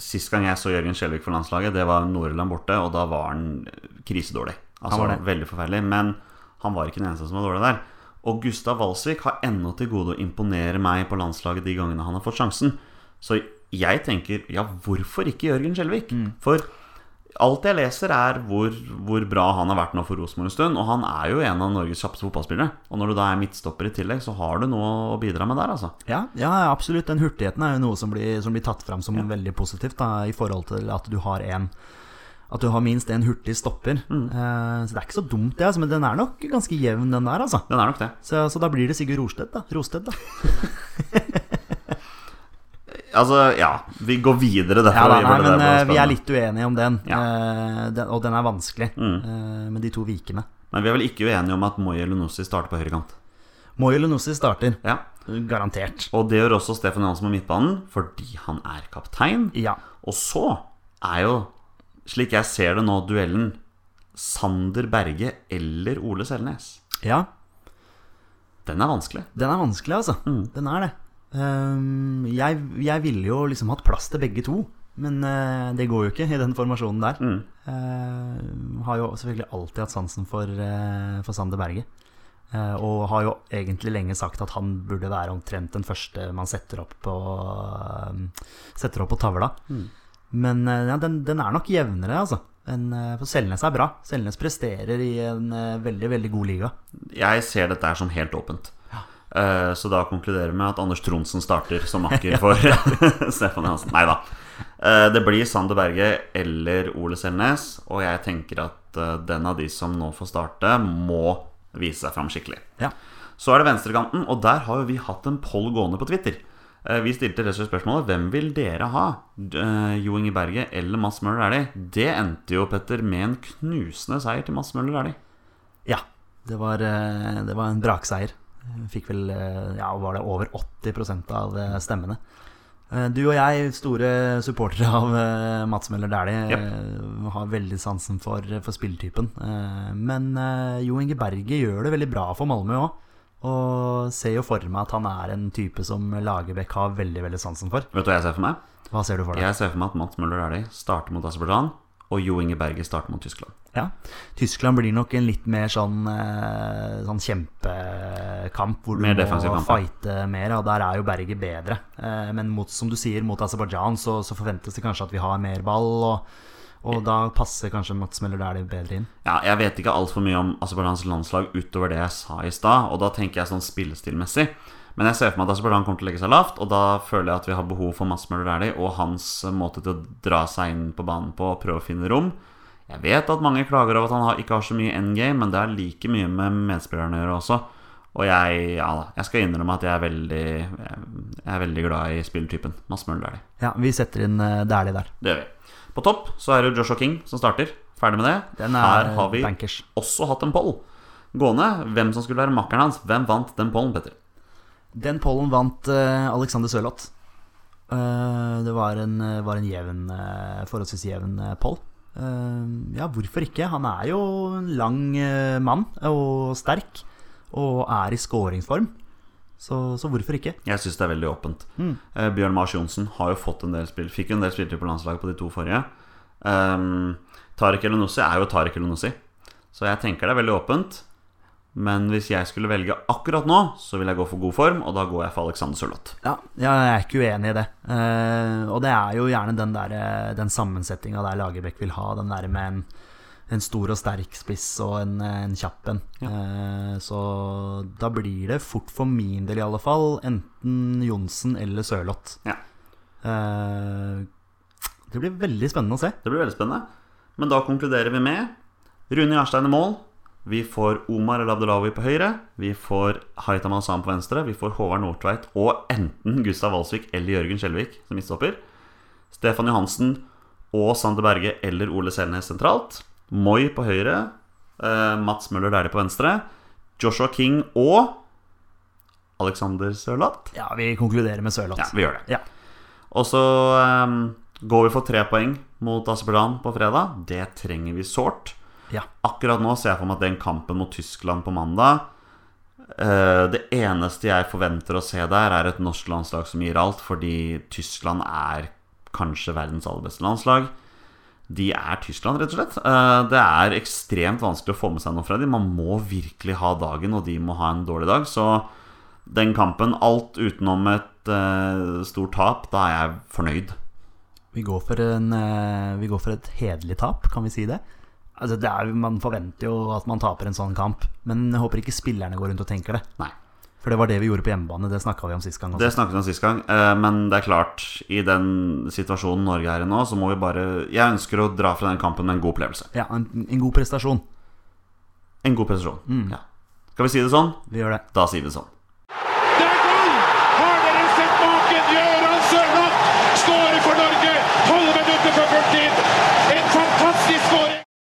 sist gang jeg så Jørgen Skjelvik for landslaget, det var Nord-Irland borte, og da var han krisedårlig. Altså Han var det. Veldig forferdelig. Men han var ikke den eneste som var dårlig der. Og Gustav Walsvik har ennå til gode å imponere meg på landslaget de gangene han har fått sjansen. Så jeg tenker ja, hvorfor ikke Jørgen Skjelvik? For alt jeg leser, er hvor, hvor bra han har vært nå for Rosenborg en stund. Og han er jo en av Norges kjappeste fotballspillere. Og når du da er midtstopper i tillegg, så har du noe å bidra med der, altså. Ja, ja, absolutt. Den hurtigheten er jo noe som blir, som blir tatt fram som veldig positivt, da, i forhold til at du har en At du har minst en hurtig stopper. Eh, så det er ikke så dumt, det, altså, men den er nok ganske jevn, den der, altså. Den er nok det. Så, så da blir det Sigurd Rosted da. Rosted, da. Altså, ja. Vi går videre derfra. Ja, nei, nei, men eh, vi er litt uenige om den, Ja. Eh, den og den er vanskelig, eh, med de to vikene. Men vi er vel ikke uenige om at Moye Lunossi starter på høyrekant. Moyo Lunossi starter. Ja. Garantert. Og det gjør også Stefan Johansen på midtbanen, fordi han er kaptein. Ja. Og så er jo, slik jeg ser det nå, duellen Sander Berge eller Ole Selnes. ja. Den er vanskelig. Den er vanskelig, altså. Den er det. Um, jeg, jeg ville jo liksom hatt plass til begge to, men uh, det går jo ikke i den formasjonen der. Mm. Uh, har jo selvfølgelig alltid hatt sansen for, uh, for Sander Berge. Eh, og har jo egentlig lenge sagt at han burde være omtrent den første man setter opp på, eh, setter opp på tavla. Men eh, ja, den, den er nok jevnere, altså. En, eh, for Selnes er bra. Selnes presterer i en eh, veldig, veldig god liga. Jeg ser dette her som helt åpent. Eh, Så da konkluderer vi med at Anders Tronsen starter som makker for Stefan Johansen. Nei da. Uh, Det blir Sander Berge eller Ole Selnes, og jeg tenker at uh, den av de som nå får starte, må vise seg fram skikkelig. Ja. Så er det venstrekanten, og der har jo vi hatt en poll gående på Twitter. Eh, Vi stilte rett og slett spørsmålet Hvem vil dere ha? Eh, Jo Inge Berge eller Mads Møller Dæhlie? Det endte jo, Petter, med en knusende seier til Mads Møller Dæhlie. Ja, det var, eh, det var en brakseier. Fikk vel ja, var det over 80 av stemmene. Du og jeg, store supportere av Mads Mats Møller Dæhlie, yep. har veldig sansen for, for spilletypen. Men Jo Inge Berge gjør det veldig bra for Malmö òg. Og ser jo for meg at han er en type som Lagerbäck har veldig veldig sansen for. Vet du hva jeg ser for meg? Hva ser du for deg? Jeg ser for meg at Mats Møller Dæhlie starter mot Aserbajdsjan, og Jo Inge Berge starter mot Tyskland. Ja. Tyskland blir nok en litt mer sånn, eh, sånn kjempekamp hvor du Mer må kamp, fighte mer, og der er jo Berge bedre. Eh, Men mot, som du sier, mot Aserbajdsjan så, så forventes det kanskje at vi har mer ball, og, og da passer kanskje Mats Møller Dæhlie bedre inn. Ja, jeg vet ikke altfor mye om Aserbajdsjans landslag utover det jeg sa i stad, og da tenker jeg sånn spillestilmessig. Men jeg ser for meg at Aserbajdsjan kommer til å legge seg lavt, og da føler jeg at vi har behov for Mats Møller Dæhlie og hans måte til å dra seg inn på banen på og prøve å finne rom. Jeg vet at mange klager over at han ikke har så mye endgame, men det er like mye med medspillerne å gjøre også. Og jeg, ja jeg skal innrømme at jeg er veldig, jeg er veldig glad i spilltypen. Mats Møller Dæhlie. Ja, vi setter inn eh, Dæhlie der. Det gjør vi. På topp så er det Joshua King som starter. Ferdig med det. Den er Her har vi bankers. også hatt en poll gående. Hvem som skulle være makkeren hans. Hvem vant den pollen, Petter? Den pollen vant uh, Alexander Sørloth. Uh, det var en, eh, var en jevn, uh, forholdsvis jevn poll. Ja, hvorfor ikke? Han er jo en lang mann og sterk, og er i skåringsform. Så, så hvorfor ikke? Jeg syns det er veldig åpent. Eh, Bjørn Mars Johnsen har jo fått en del spill Fikk jo en del spilletid på landslaget på de to forrige. Um, Tariq Elonossi er jo Tariq Elonossi. Så jeg tenker det er veldig åpent. Men hvis jeg skulle velge akkurat nå, så vil jeg gå for god form, og da går jeg for Alexander Sørloth. Ja, jeg er ikke uenig i det. Eh, og det er jo gjerne den, der, eh, den sammensetninga der Lagerbäck vil ha. Den der med en, en stor og sterk spiss og en, en kjapp en. Eh, så da blir det fort for min del i alle fall enten Johnsen eller Sørloth. Ja. Eh, det blir veldig spennende å se. Det blir veldig spennende. Men da konkluderer vi med Rune Jarstein i mål. Vi får Omar El Abdelawi på høyre. Vi får Haitam Hassan på venstre. Vi får Håvard Nordtveit og enten Gustav Walsvik eller Jørgen Skjelvik som midtstopper. Stefan Johansen og Sander Berge eller Ole Selnes sentralt. Moi på høyre. eh, Mats Møller Dæhlie på venstre. Joshua King og Alexander Sørloth. Ja, vi konkluderer med Sørloth. Ja, vi gjør det. Ja. Og så um, går vi for tre poeng mot Aserbajdsjan på fredag. Det trenger vi sårt. Ja. Akkurat nå ser jeg for meg at den kampen mot Tyskland på mandag uh, Det eneste jeg forventer å se der, er et norsk landslag som gir alt, fordi Tyskland er kanskje verdens aller beste landslag. De er Tyskland, rett og slett. Eh, Det er ekstremt vanskelig å få med seg noe fra dem. Man må virkelig ha dagen, og de må ha en dårlig dag. Så Den kampen, alt utenom et uh, stort tap, da er jeg fornøyd. Vi går for, en, uh, vi går for et hederlig tap, kan vi si det? Altså, det er, man forventer jo at man taper en sånn kamp, men jeg håper ikke spillerne går rundt og tenker det. Nei. For det var det vi gjorde på hjemmebane, det snakka vi om sist gang. Også. Det snakket vi om sist gang, eh, men det er klart, i den situasjonen Norge er i nå, så må vi bare Jeg ønsker å dra fra den kampen med en god opplevelse. Ja, en, en god prestasjon. En god prestasjon. Ja. Skal vi si det sånn? Vi gjør det. Da sier vi det sånn.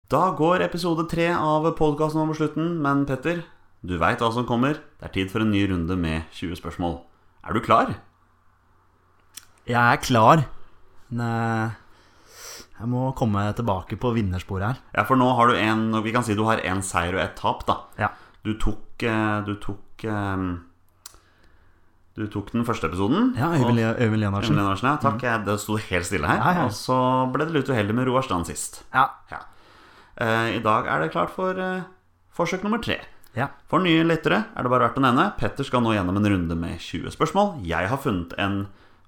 Da går episode tre av podkasten over slutten, men Petter, du veit hva som kommer. Det er tid for en ny runde med 20 spørsmål. Er du klar? Jeg er klar. Men jeg må komme tilbake på vinnersporet her. Ja, for nå har du en Vi kan si du har én seier og ett tap, da. Ja. Du tok eh, Du tok eh, Du tok den første episoden. Ja, Øyvind Lenarsen. Ja. Takk. mm. Det sto helt stille her. Ja, ja. Og så ble det litt uheldig med Roar Strand sist. Ja. Ja. Eh, I dag er det klart for eh, forsøk nummer tre. Ja. For nye lyttere er det bare verdt å nevne Petter skal nå gjennom en runde med 20 spørsmål. Jeg har funnet en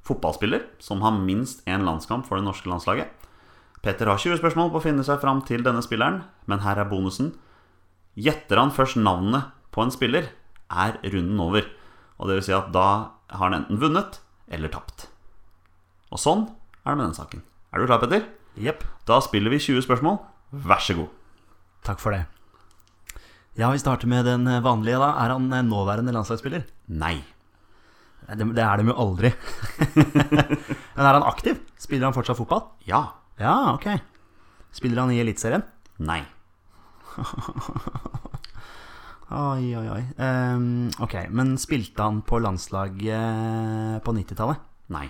fotballspiller som har minst én landskamp for det norske landslaget. Petter har 20 spørsmål på å finne seg fram til denne spilleren, men her er bonusen. Gjetter han først navnet på en spiller, er runden over. Og det vil si at da har han enten vunnet eller tapt. Og sånn er det med den saken. Er du klar, Petter? Jepp. Da spiller vi 20 spørsmål. Vær så god. Takk for det. Ja, vi starter med den vanlige, da. Er han eh, nåværende landslagsspiller? Nei. Nei, Det, det er de jo aldri. Men er han aktiv? Spiller han fortsatt fotball? Ja. Ja, ok. Spiller han i Eliteserien? Nei. Oi, oi, oi. Um, ok, men spilte han på landslaget på 90-tallet? Nei.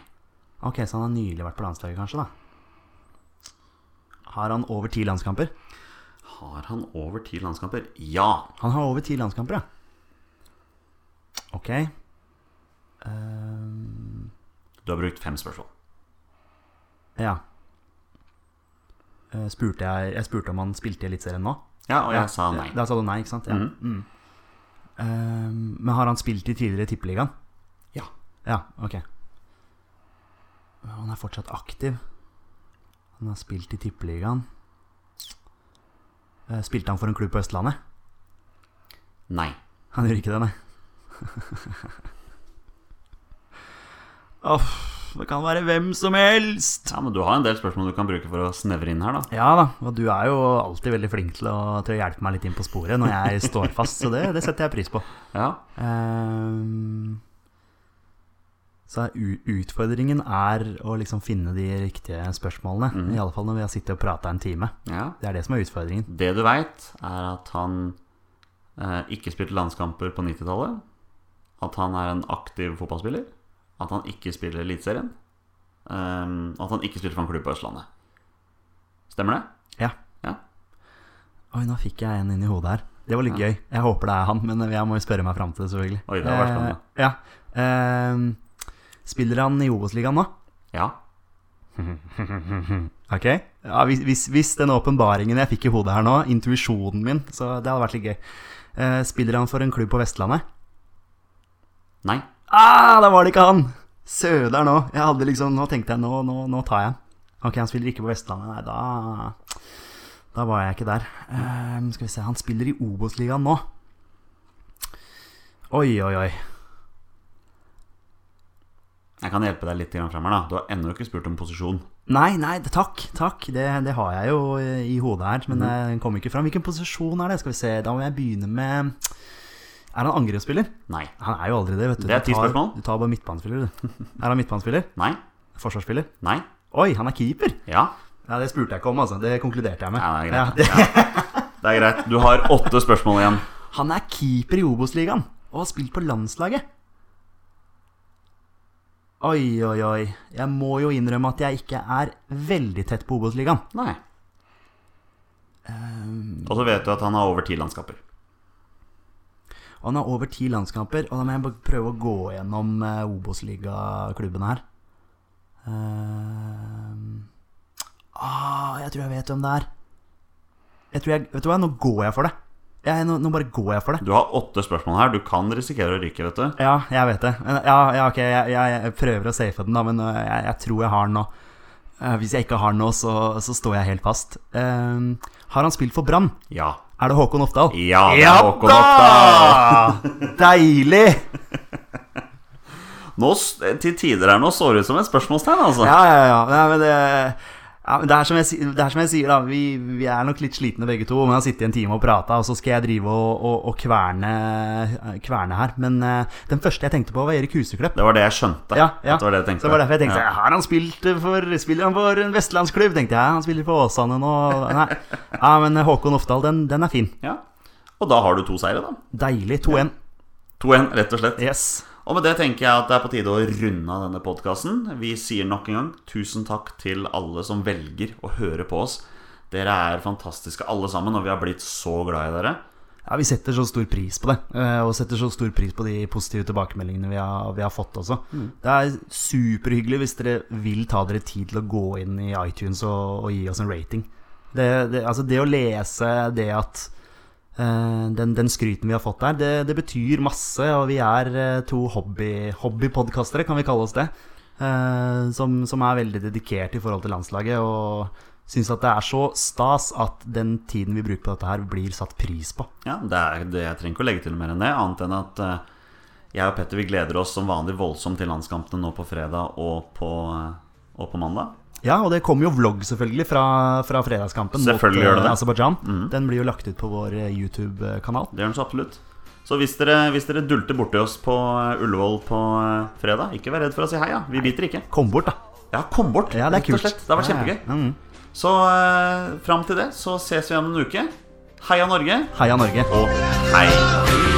Ok, så han har nylig vært på landslaget, kanskje, da. Har han over ti landskamper? Har han over ti landskamper? Ja. Han har over ti landskamper, ja. Ok. Um... Du har brukt fem spørsmål. ja. Eh, spurte jeg, jeg spurte om han spilte i Eliteserien nå? Ja, og jeg sa nei. Da sa du nei, ikke sant? Ja. Mm. Mm. Um, men har han spilt i tidligere Tippeligaen? Ja. Ja, ok. Han er fortsatt aktiv. Han har spilt i Tippeligaen. Eh, Spilte han for en klubb på Østlandet? Nei. Han gjorde ikke det, nei. Åh, det kan være hvem som helst. Ja, Men du har en del spørsmål du kan bruke for å snevre inn her, da. Ja da, og du er jo alltid veldig flink til å, til å hjelpe meg litt inn på sporet når jeg står fast, så det, det setter jeg pris på. Ja. Ehm, så utfordringen er å liksom finne de riktige spørsmålene. Mm. I alle fall når vi har sittet og prata en time. ja. Det er det som er utfordringen. Det du veit, er at han eh, ikke spilte landskamper på 90-tallet. At han er en aktiv fotballspiller. At han ikke spiller Eliteserien. Um, at han ikke spiller for en klubb på Østlandet. Stemmer det? Ja. Ja. Oi, nå fikk jeg en inn i hodet her. Det var litt gøy. Jeg håper det er han, men jeg må jo spørre meg fram til det, selvfølgelig. Oi, det var. Eh, ja. Ehm, spiller han i Obos-ligaen nå? Ja. Ok. Ja, hvis, hvis, hvis den åpenbaringen jeg fikk i hodet her nå, intuisjonen min, så det hadde vært litt gøy. Uh, spiller han for en klubb på Vestlandet? Nei. Ah, da var det ikke han! Søder nå. Jeg hadde liksom, nå tenkte jeg, nå, nå, nå tar jeg han. Ok, han spiller ikke på Vestlandet. Nei, da Da var jeg ikke der. Uh, skal vi se, han spiller i Obos-ligaen nå. Oi, oi, oi. Jeg kan hjelpe deg litt fremover. da. Du har ennå ikke spurt om posisjon. Nei, nei, takk, takk. Det, det har jeg jo eh, i hodet her, men den kom ikke fram. Hvilken posisjon er det? Skal vi se, da må jeg begynne med Er han angrepsspiller? Nei. Han er jo aldri det, vet du. Det er ti spørsmål. Du tar bare midtbanespiller, du. Er han midtbanespiller? Nei. Forsvarsspiller? Nei. Oi, han er keeper! Ja. Ja, Det spurte jeg ikke om, altså. Det konkluderte jeg med. ja det er Ja, greit. det, Ja. Det er greit. Du har åtte spørsmål igjen. han er keeper i Obos-ligaen og har spilt på landslaget. Oi, oi, oi. Jeg må jo innrømme at jeg ikke er veldig tett på Obos-ligaen. Nei. Um, Og så vet du at han har over ti landskaper. Han har over ti landskamper, og da må jeg prøve å gå gjennom uh, Obos-ligaklubbene her. Ehm, ah, jeg tror jeg vet hvem det er. Jeg tror jeg, vet du hva, nå går jeg for det. Jeg, nå, nå bare går jeg for det. Du har åtte spørsmål her. Du kan risikere å ryke, vet du. Ja, jeg vet det. Ja, ja, ok, jeg, jeg, jeg prøver å safe den, da, men øh, jeg, jeg tror jeg har den nå. Eh, hvis jeg ikke har den nå, så, så står jeg helt fast. Um, har han spilt for Brann? Ja. Er det Håkon Oftdal? Ja, det er Håkon Oppdal. Deilig! Nå, til tider her nå står det ut som et spørsmålstegn, altså. Ja, ja, ja. Nei, men det, ja, men det, er som jeg, er som jeg sier, da. Vi, vi er nok litt slitne begge to. Vi har sittet i en time og prata, og så skal jeg drive og, og, og kverne, kverne her. Men uh, den første jeg tenkte på, var Erik Huseklepp. Det var det jeg skjønte. Ja, ja. Det var det jeg tenkte. Så det var derfor jeg tenkte Ja. Har han spilt for Spiller han for en vestlandsklubb? Tenkte jeg. Han spiller for Åsane nå. Nei. Ja, men Håkon Oftdal, den, den er fin. Ja. Og da har du to seire, da. Deilig. 2-1. 2-1, rett og slett. Yes. Og med det tenker jeg at det er på tide å runde av denne podkasten. Vi sier nok en gang tusen takk til alle som velger å høre på oss. Dere er fantastiske alle sammen, og vi har blitt så glad i dere. Ja, Vi setter så stor pris på det, eh, og setter så stor pris på de positive tilbakemeldingene vi har, vi har fått også. Det er superhyggelig hvis dere vil ta dere tid til å gå inn i iTunes og, og gi oss en rating. Det, det, altså det å lese det at den, den skryten vi har fått der, det, det betyr masse, og vi er eh, to hobby, hobbypodkastere, kan vi kalle oss det. eh, som, som er veldig dedikert i forhold til landslaget, og syns at det er så stas at den tiden vi bruker på dette her, blir satt pris på. Ja, det er, det, Jeg trenger ikke å legge til mer enn det, annet enn at eh, jeg og Petter vi gleder oss som vanlig voldsomt til landskampene nå på fredag og på, eh, og på mandag. Ja, og det kommer jo vlogg selvfølgelig fra, fra fredagskampen Selvfølgelig mot det det. Aserbajdsjan. Den blir jo lagt ut på vår eh, YouTube-kanal. Det gjør den så absolutt. Så hvis dere, hvis dere dulter borti oss på eh, Ullevål på eh, fredag, ikke vær redd for å si hei. Ja. Vi biter ikke. Kom bort, da. Ja, kom bort. Ja, det er kult. Det har vært Ja, ja. Mm. Så uh, fram til det så ses vi om en uke. Heia Norge, Heia Norge. og hei!